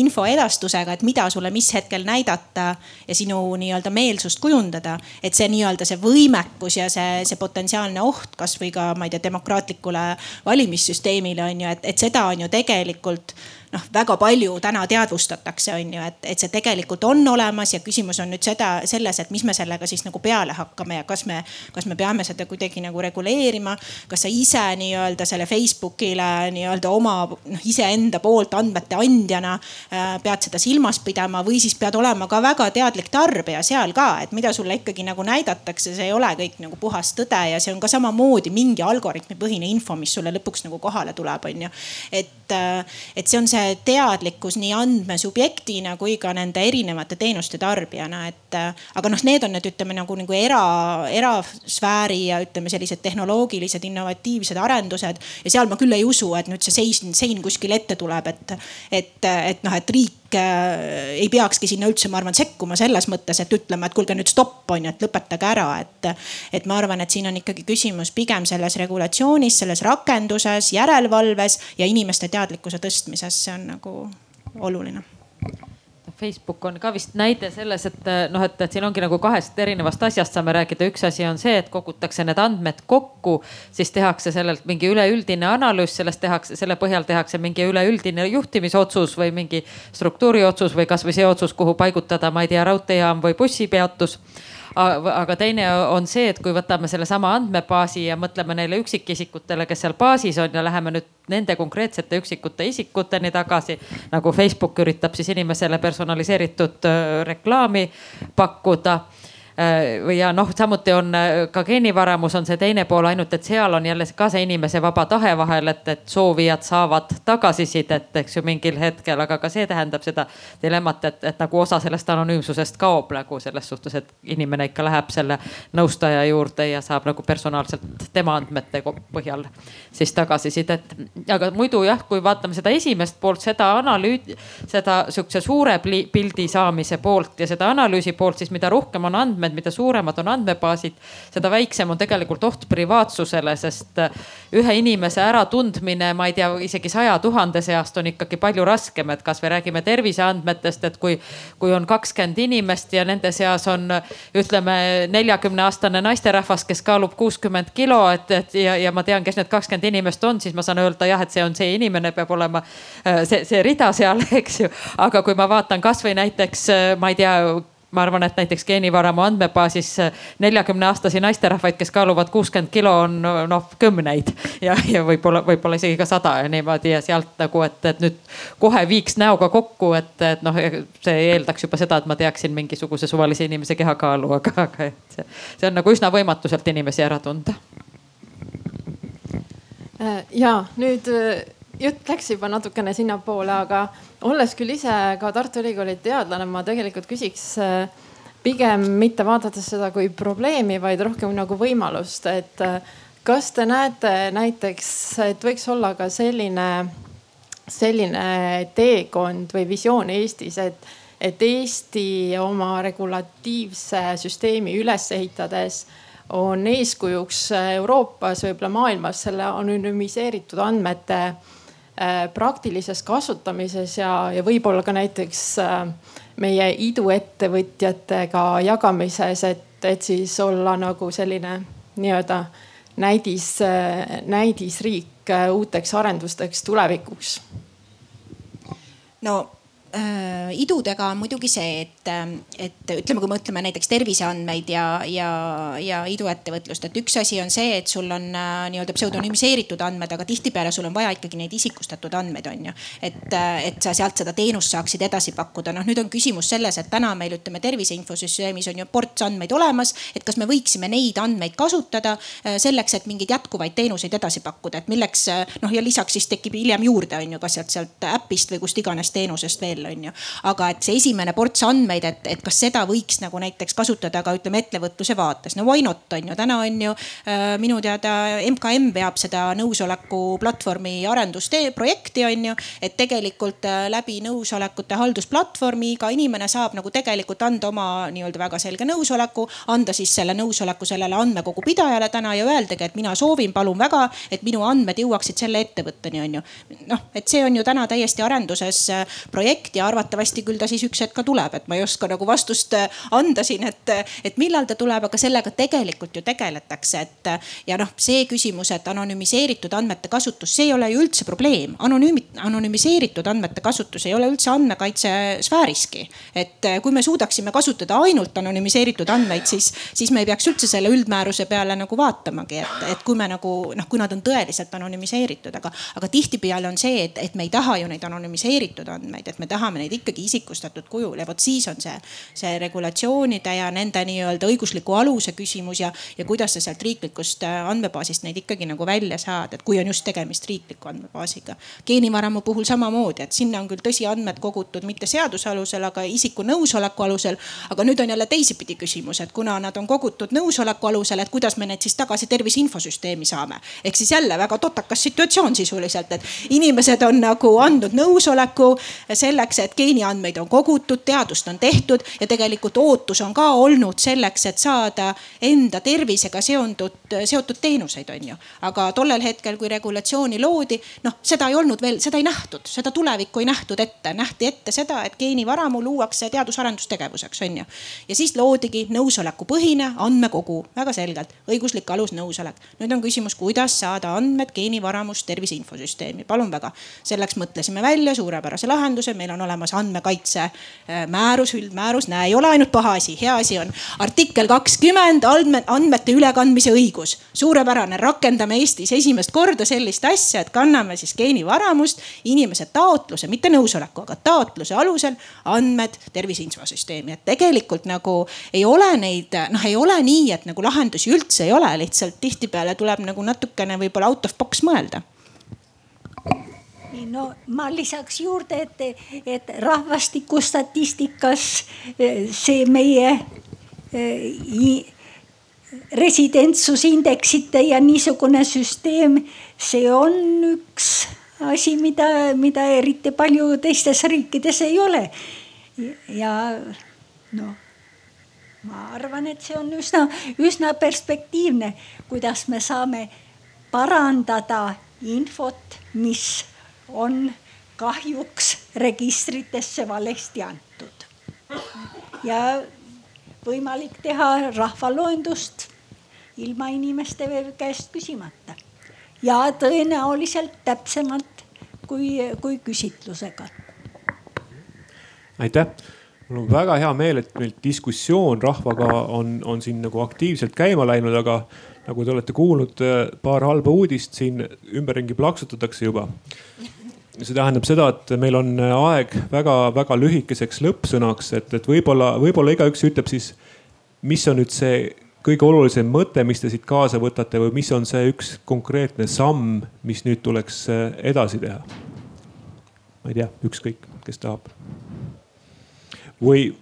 info edastusega, et mida sulle mis hetkel näidata ja sinu nii-öelda meelsust kujundada. et see nii-öelda see võimekus ja see, see potentsiaalne oht kasvõi ka ma ei tea, demokraatlikule valimissüsteemile on ju, et, et seda on ju tegelikult noh, väga palju täna teadvustatakse, on ju, et, et see tegelikult on olemas ja küsimus on nüüd seda, selles, et mis me sellega siis nagu peale hakkame ja kas me, kas me peame seda kuidagi nagu reguleerima. kas sa ise nii-öelda selle Facebookile nii-öelda oma noh, iseenda poolt andmete andjana äh, pead seda silmas pidama või siis pead olema ka väga teadlik tarbija seal ka, et mida sulle ikkagi nagu näidatakse, see ei ole kõik nagu puhas tõde ja see on ka samamoodi mingi algoritmipõhine info, mis sulle lõpuks nagu kohale tuleb, on ju. et, äh, et see on see teadlikkus nii andmesubjektina kui ka nende erinevate teenuste tarbijana, et äh, aga noh, need on need, ütleme nagu, nagu era, erasfääri ja ütleme, sellised tehnoloogilised innovatiivsed arendused. ja seal ma küll ei usu, et nüüd see sein, sein kuskil ette tuleb, et, et, et noh, et riik Äh, ei peakski sinna üldse, ma arvan, sekkuma selles mõttes, et ütlema, et kuulge nüüd stopp on ju, et lõpetage ära, et. et ma arvan, et siin on ikkagi küsimus pigem selles regulatsioonis, selles rakenduses, järelevalves ja inimeste teadlikkuse tõstmises, see on nagu oluline Facebook on ka vist näide selles, et noh, et, et siin ongi nagu kahest erinevast asjast saame rääkida. üks asi on see, et kogutakse need andmed kokku, siis tehakse sellelt mingi üleüldine analüüs, sellest tehakse, selle põhjal tehakse mingi üleüldine juhtimisotsus või mingi struktuuriotsus või kasvõi see otsus, kuhu paigutada, ma ei tea, raudteejaam või bussipeatus aga teine on see, et kui võtame sellesama andmebaasi ja mõtleme neile üksikisikutele, kes seal baasis on ja läheme nüüd nende konkreetsete üksikute isikuteni tagasi. nagu Facebook üritab siis inimesele personaliseeritud reklaami pakkuda Äh, või ja noh, samuti on äh, ka geenivaramus on see teine pool, ainult et seal on jälle ka see inimese vaba tahe vahel, et, et soovijad saavad tagasisidet, eks ju mingil hetkel, aga ka see tähendab seda dilemmat, et, et nagu osa sellest anonüümsusest kaob nagu selles suhtes, et inimene ikka läheb selle nõustaja juurde ja saab nagu personaalselt tema andmete põhjal siis tagasisidet. aga muidu jah, kui vaatame seda esimest poolt, seda analüüsi, seda sihukese suure pildi saamise poolt ja seda analüüsi poolt, siis mida rohkem on andmeid andmed, mida suuremad on andmebaasid, seda väiksem on tegelikult oht privaatsusele, sest äh, ühe inimese äratundmine, ma ei tea, isegi saja tuhande seast on ikkagi palju raskem, et kasvõi räägime terviseandmetest, et kui, kui on kakskümmend inimest ja nende seas on ütleme neljakümne aastane naisterahvas, kes kaalub kuuskümmend kilo, et, et ja, ja ma tean, kes need kakskümmend inimest on, siis ma saan öelda jah, et see on see inimene, peab olema äh, see, see rida seal, eks ju. aga kui ma vaatan kasvõi näiteks, äh, ma ei tea ma arvan, et näiteks geenivaramu andmebaasis neljakümne aastasi naisterahvaid, kes kaaluvad kuuskümmend kilo, on noh kümneid ja, ja võib-olla, võib-olla isegi ka sada ja niimoodi ja sealt nagu, et, et nüüd kohe viiks näoga kokku, et, et noh, see eeldaks juba seda, et ma teaksin mingisuguse suvalise inimese kehakaalu, aga, aga et see, see on nagu üsna võimatu sealt inimesi ära tunda. ja nüüd jutt läks juba natukene sinnapoole, aga olles küll ise ka Tartu Ülikooli teadlane, ma tegelikult küsiks äh, pigem mitte vaadates seda kui probleemi, vaid rohkem nagu võimalust, et äh, kas te näete näiteks, et võiks olla ka selline, selline teekond või visioon Eestis, et, et Eesti oma regulatiivse süsteemi üles ehitades on eeskujuks Euroopas, võib-olla maailmas selle anonüümiseeritud andmete praktilises kasutamises ja, ja võib-olla ka näiteks äh, meie iduettevõtjatega jagamises, et, et siis olla nagu selline nii-öelda näidis, äh, näidisriik uuteks arendusteks tulevikuks. no äh, idudega on muidugi see, et, et ütleme, kui me mõtleme näiteks terviseandmeid ja, ja, ja iduettevõtlust, et üks asi on see, et sul on äh, nii-öelda pseudonüümiseeritud andmed, aga tihtipeale sul on vaja ikkagi neid isikustatud andmeid, on ju. et, et sa sealt seda teenust saaksid edasi pakkuda. noh, nüüd on küsimus selles, et täna meil ütleme tervise infosüsteemis on ju ports andmeid olemas, et kas me võiksime neid andmeid kasutada äh, selleks, et mingeid jätkuvaid teenuseid edasi pakkuda, et milleks äh, noh, ja lisaks siis tekib hiljem juurde, on ju, kas sealt, sealt äpist või kust iganes teenusest veel, on ju. aga et see esimene ports andmeid, et, et kas seda võiks nagu näiteks kasutada ka ütleme ettevõtluse vaates, no why not on ju, täna on ju äh, minu teada MKM veab seda nõusoleku platvormi arendustee projekti on ju. et tegelikult äh, läbi nõusolekute haldusplatvormi iga inimene saab nagu tegelikult anda oma nii-öelda väga selge nõusoleku, anda siis selle nõusoleku sellele andmekogu pidajale täna ja öeldagi, et mina soovin, palun väga, et minu andmed jõuaksid selle ettevõtteni, on ju. noh, et see on ju täna täiesti arenduses äh, projekt ja arvatavasti küll ta siis üks hetk ka tuleb, et ma ei oska nagu vastust äh, anda siin, et, et millal ta tuleb, aga sellega tegelikult ju tegeletakse, et. ja noh, see küsimus, et anonüümiseeritud andmete kasutus, see ei ole ju üldse probleem. anonüümi, anonüümiseeritud andmete kasutus ei ole üldse andmekaitse sfääriski. et äh, kui me suudaksime kasutada ainult anonüümiseeritud andmeid, siis, siis me ei peaks üldse selle üldmääruse peale nagu vaatamagi, et, et kui me nagu noh, kui nad on tõeliselt anonüümiseeritud, aga, aga tihtipeale on see, et, et me ei taha ju neid anonüümiseeritud andmeid, et me tahame neid ikkagi isikustatud kujul ja vot siis on see, see regulatsioonide ja nende nii-öelda õigusliku aluse küsimus ja, ja kuidas sa sealt riiklikust äh, andmebaasist neid ikkagi nagu välja saad, et kui on just tegemist riikliku andmebaasiga. geenivaramu puhul samamoodi, et sinna on küll tõsi andmed kogutud mitte seaduse alusel, aga isiku nõusoleku alusel. aga nüüd on jälle teisipidi küsimus, et kuna nad on kogutud nõusoleku alusel, et kuidas me need siis tagasi tervise infosüsteemi saame. ehk siis jälle väga totakas situatsioon sisuliselt, et inimesed on nagu andnud nõusoleku selleks, et geeniandmeid on kogutud, teadust on tehtud ja tegelikult ootus on ka olnud selleks, et saada enda tervisega seondud, seotud teenuseid, on ju. aga tollel hetkel, kui regulatsiooni loodi, noh, seda ei olnud veel, seda ei nähtud, seda tulevikku ei nähtud ette, nähti ette seda, et geenivaramu luuakse teadus-arendustegevuseks, on ju. ja siis loodigi nõusolekupõhine andmekogu, väga selgelt, õiguslik alus nõusolek. nüüd on küsimus, kuidas saada andmed geenivaramust tervise infosüsteemi, palun väga. selleks mõtlesime välja suurepärase lahenduse, meil on olemas andmekaitse määrus, üldmäärus, näe, ei ole ainult paha asi, hea asi on. artikkel kakskümmend, andmete ülekandmise õigus, suurepärane, rakendame Eestis esimest korda sellist asja, et kanname siis geenivaramust inimese taotluse, mitte nõusoleku, aga taotluse alusel andmed tervise infosüsteemi, et tegelikult nagu ei ole neid, noh, ei ole nii, et nagu lahendusi üldse ei ole, lihtsalt tihtipeale tuleb nagu natukene võib-olla out of box mõelda no ma lisaks juurde, et, et rahvastikustatistikas eh, see meie eh, residentsusindeksite ja niisugune süsteem, see on üks asi, mida, mida eriti palju teistes riikides ei ole. ja noh, ma arvan, et see on üsna, üsna perspektiivne, kuidas me saame parandada infot, mis on kahjuks registritesse valesti antud. ja võimalik teha rahvaloendust ilma inimeste käest küsimata ja tõenäoliselt täpsemalt kui, kui küsitlusega. aitäh, mul on väga hea meel, et meil diskussioon rahvaga on, on siin nagu aktiivselt käima läinud, aga nagu te olete kuulnud, paar halba uudist siin ümberringi plaksutatakse juba see tähendab seda, et meil on aeg väga-väga lühikeseks lõppsõnaks, et, et võib-olla, võib-olla igaüks ütleb siis, mis on nüüd see kõige olulisem mõte, mis te siit kaasa võtate või mis on see üks konkreetne samm, mis nüüd tuleks äh, edasi teha? ma ei tea, ükskõik, kes tahab. või,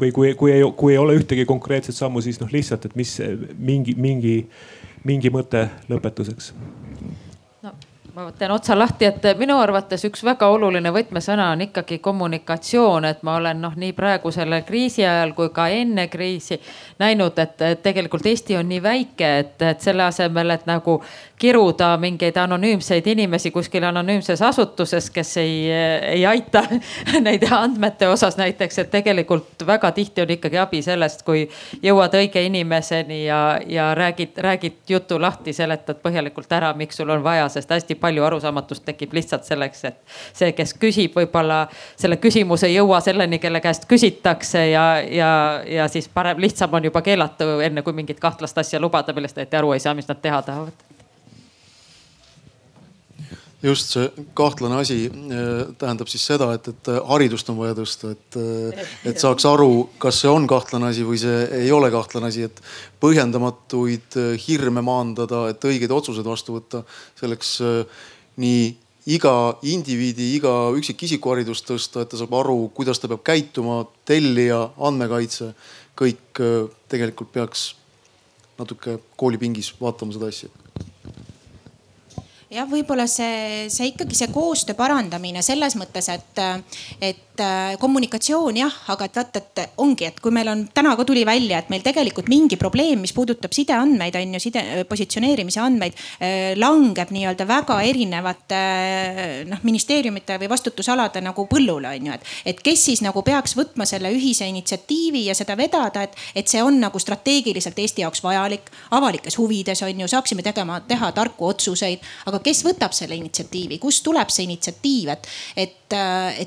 või kui, kui ei, kui ei ole ühtegi konkreetset sammu, siis noh, lihtsalt, et mis mingi, mingi, mingi mõte lõpetuseks ma teen otsa lahti, et minu arvates üks väga oluline võtmesõna on ikkagi kommunikatsioon, et ma olen noh, nii praegu selle kriisi ajal kui ka enne kriisi näinud, et tegelikult Eesti on nii väike, et, et selle asemel, et nagu kiruda mingeid anonüümseid inimesi kuskil anonüümses asutuses, kes ei, ei aita neid andmete osas näiteks, et tegelikult väga tihti on ikkagi abi sellest, kui jõuad õige inimeseni ja, ja räägid, räägid jutu lahti, seletad põhjalikult ära, miks sul on vaja, sest hästi palju arusaamatust tekib lihtsalt selleks, et see, kes küsib, võib-olla selle küsimuse ei jõua selleni, kelle käest küsitakse ja, ja, ja siis parem, lihtsam on juba keelata, enne kui mingit kahtlast asja lubada, millest õieti aru ei saa, mis nad teha tahavad just see kahtlane asi äh, tähendab siis seda, et, et haridust on vaja tõsta, et, äh, et saaks aru, kas see on kahtlane asi või see ei ole kahtlane asi, et põhjendamatuid äh, hirme maandada, et õigeid otsuseid vastu võtta. selleks nii iga indiviidi, iga üksikisiku haridust tõsta, et ta saab aru, kuidas ta peab käituma, tellija, andmekaitse, kõik tegelikult peaks natuke koolipingis vaatama seda asja jah, võib-olla see, see ikkagi see koostöö parandamine selles mõttes, et, et äh, kommunikatsioon jah, aga et vaata, et ongi, et kui meil on täna ka tuli välja, et meil tegelikult mingi probleem, mis puudutab sideandmeid on ju, side positsioneerimise andmeid äh, langeb nii-öelda väga erinevate äh, noh ministeeriumite või vastutusalade nagu põllule on ju, et, et kes siis nagu peaks võtma selle ühise initsiatiivi ja seda vedada, et, et see on nagu strateegiliselt Eesti jaoks vajalik, avalikes huvides on ju, saaksime tegema, teha tarku otsuseid, aga kes võtab selle initsiatiivi, kust tuleb see initsiatiiv, et, et,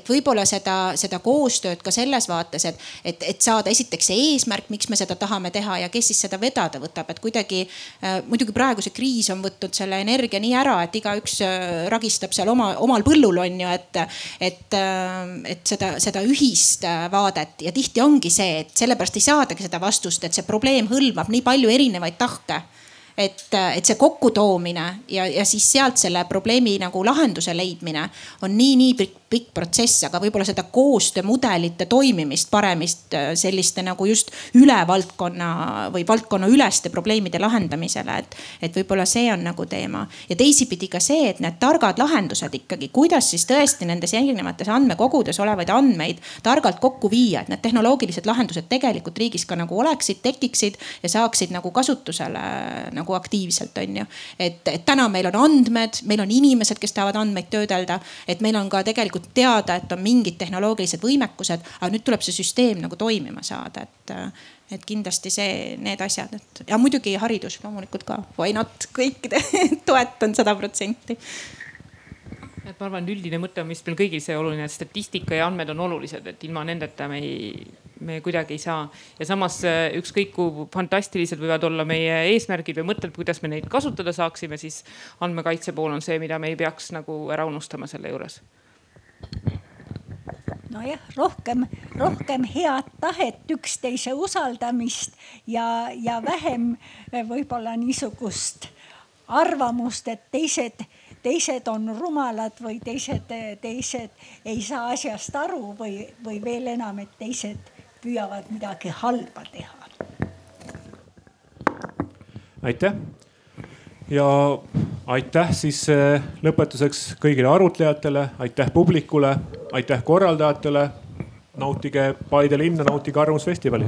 et võib-olla seda seda koostööd ka selles vaates, et, et, et saada esiteks see eesmärk, miks me seda tahame teha ja kes siis seda vedada võtab, et kuidagi äh,. muidugi praegu see kriis on võtnud selle energia nii ära, et igaüks äh, ragistab seal oma, omal põllul on ju, et, et, äh, et seda, seda ühist vaadet ja tihti ongi see, et sellepärast ei saadagi seda vastust, et see probleem hõlmab nii palju erinevaid tahke et, et see kokkutoomine ja, ja siis sealt selle probleemi nagu lahenduse leidmine on nii, nii pikk, protsess, aga võib-olla seda koostöömudelite toimimist, paremist äh, selliste nagu just üle valdkonna või valdkonnaüleste probleemide lahendamisele, et, et võib-olla see on nagu teema. ja teisipidi ka see, et need targad lahendused ikkagi, kuidas siis tõesti nendes erinevates andmekogudes olevaid andmeid targalt kokku viia, et need tehnoloogilised lahendused tegelikult riigis ka nagu oleksid, tekiksid ja saaksid nagu kasutusele nagu aktiivselt, on ju. et, et täna meil on andmed, meil on inimesed, kes tahavad andmeid töödelda, et meil on ka tegelikult tegelikult teada, et on mingid tehnoloogilised võimekused, aga nüüd tuleb see süsteem nagu toimima saada, et, et kindlasti see, need asjad, et ja muidugi haridus loomulikult ka, why not, kõikide toetan sada protsenti. Et ma arvan, üldine mõte on vist meil kõigil see oluline, et statistika ja andmed on olulised, et ilma nendeta me ei, me kuidagi ei saa. ja samas äh, ükskõik kui fantastilised võivad olla meie eesmärgid või mõtted, kuidas me neid kasutada saaksime, siis andmekaitse pool on see, mida me ei peaks nagu ära unustama selle juures nojah, rohkem, rohkem head tahet, üksteise usaldamist ja, ja vähem võib-olla niisugust arvamust, et teised teised on rumalad või teised, teised ei saa asjast aru või, või veel enam, et teised püüavad midagi halba teha. aitäh ja aitäh siis eh, lõpetuseks kõigile arutlejatele, aitäh publikule, aitäh korraldajatele. nautige Paide linna, nautige Arvamusfestivali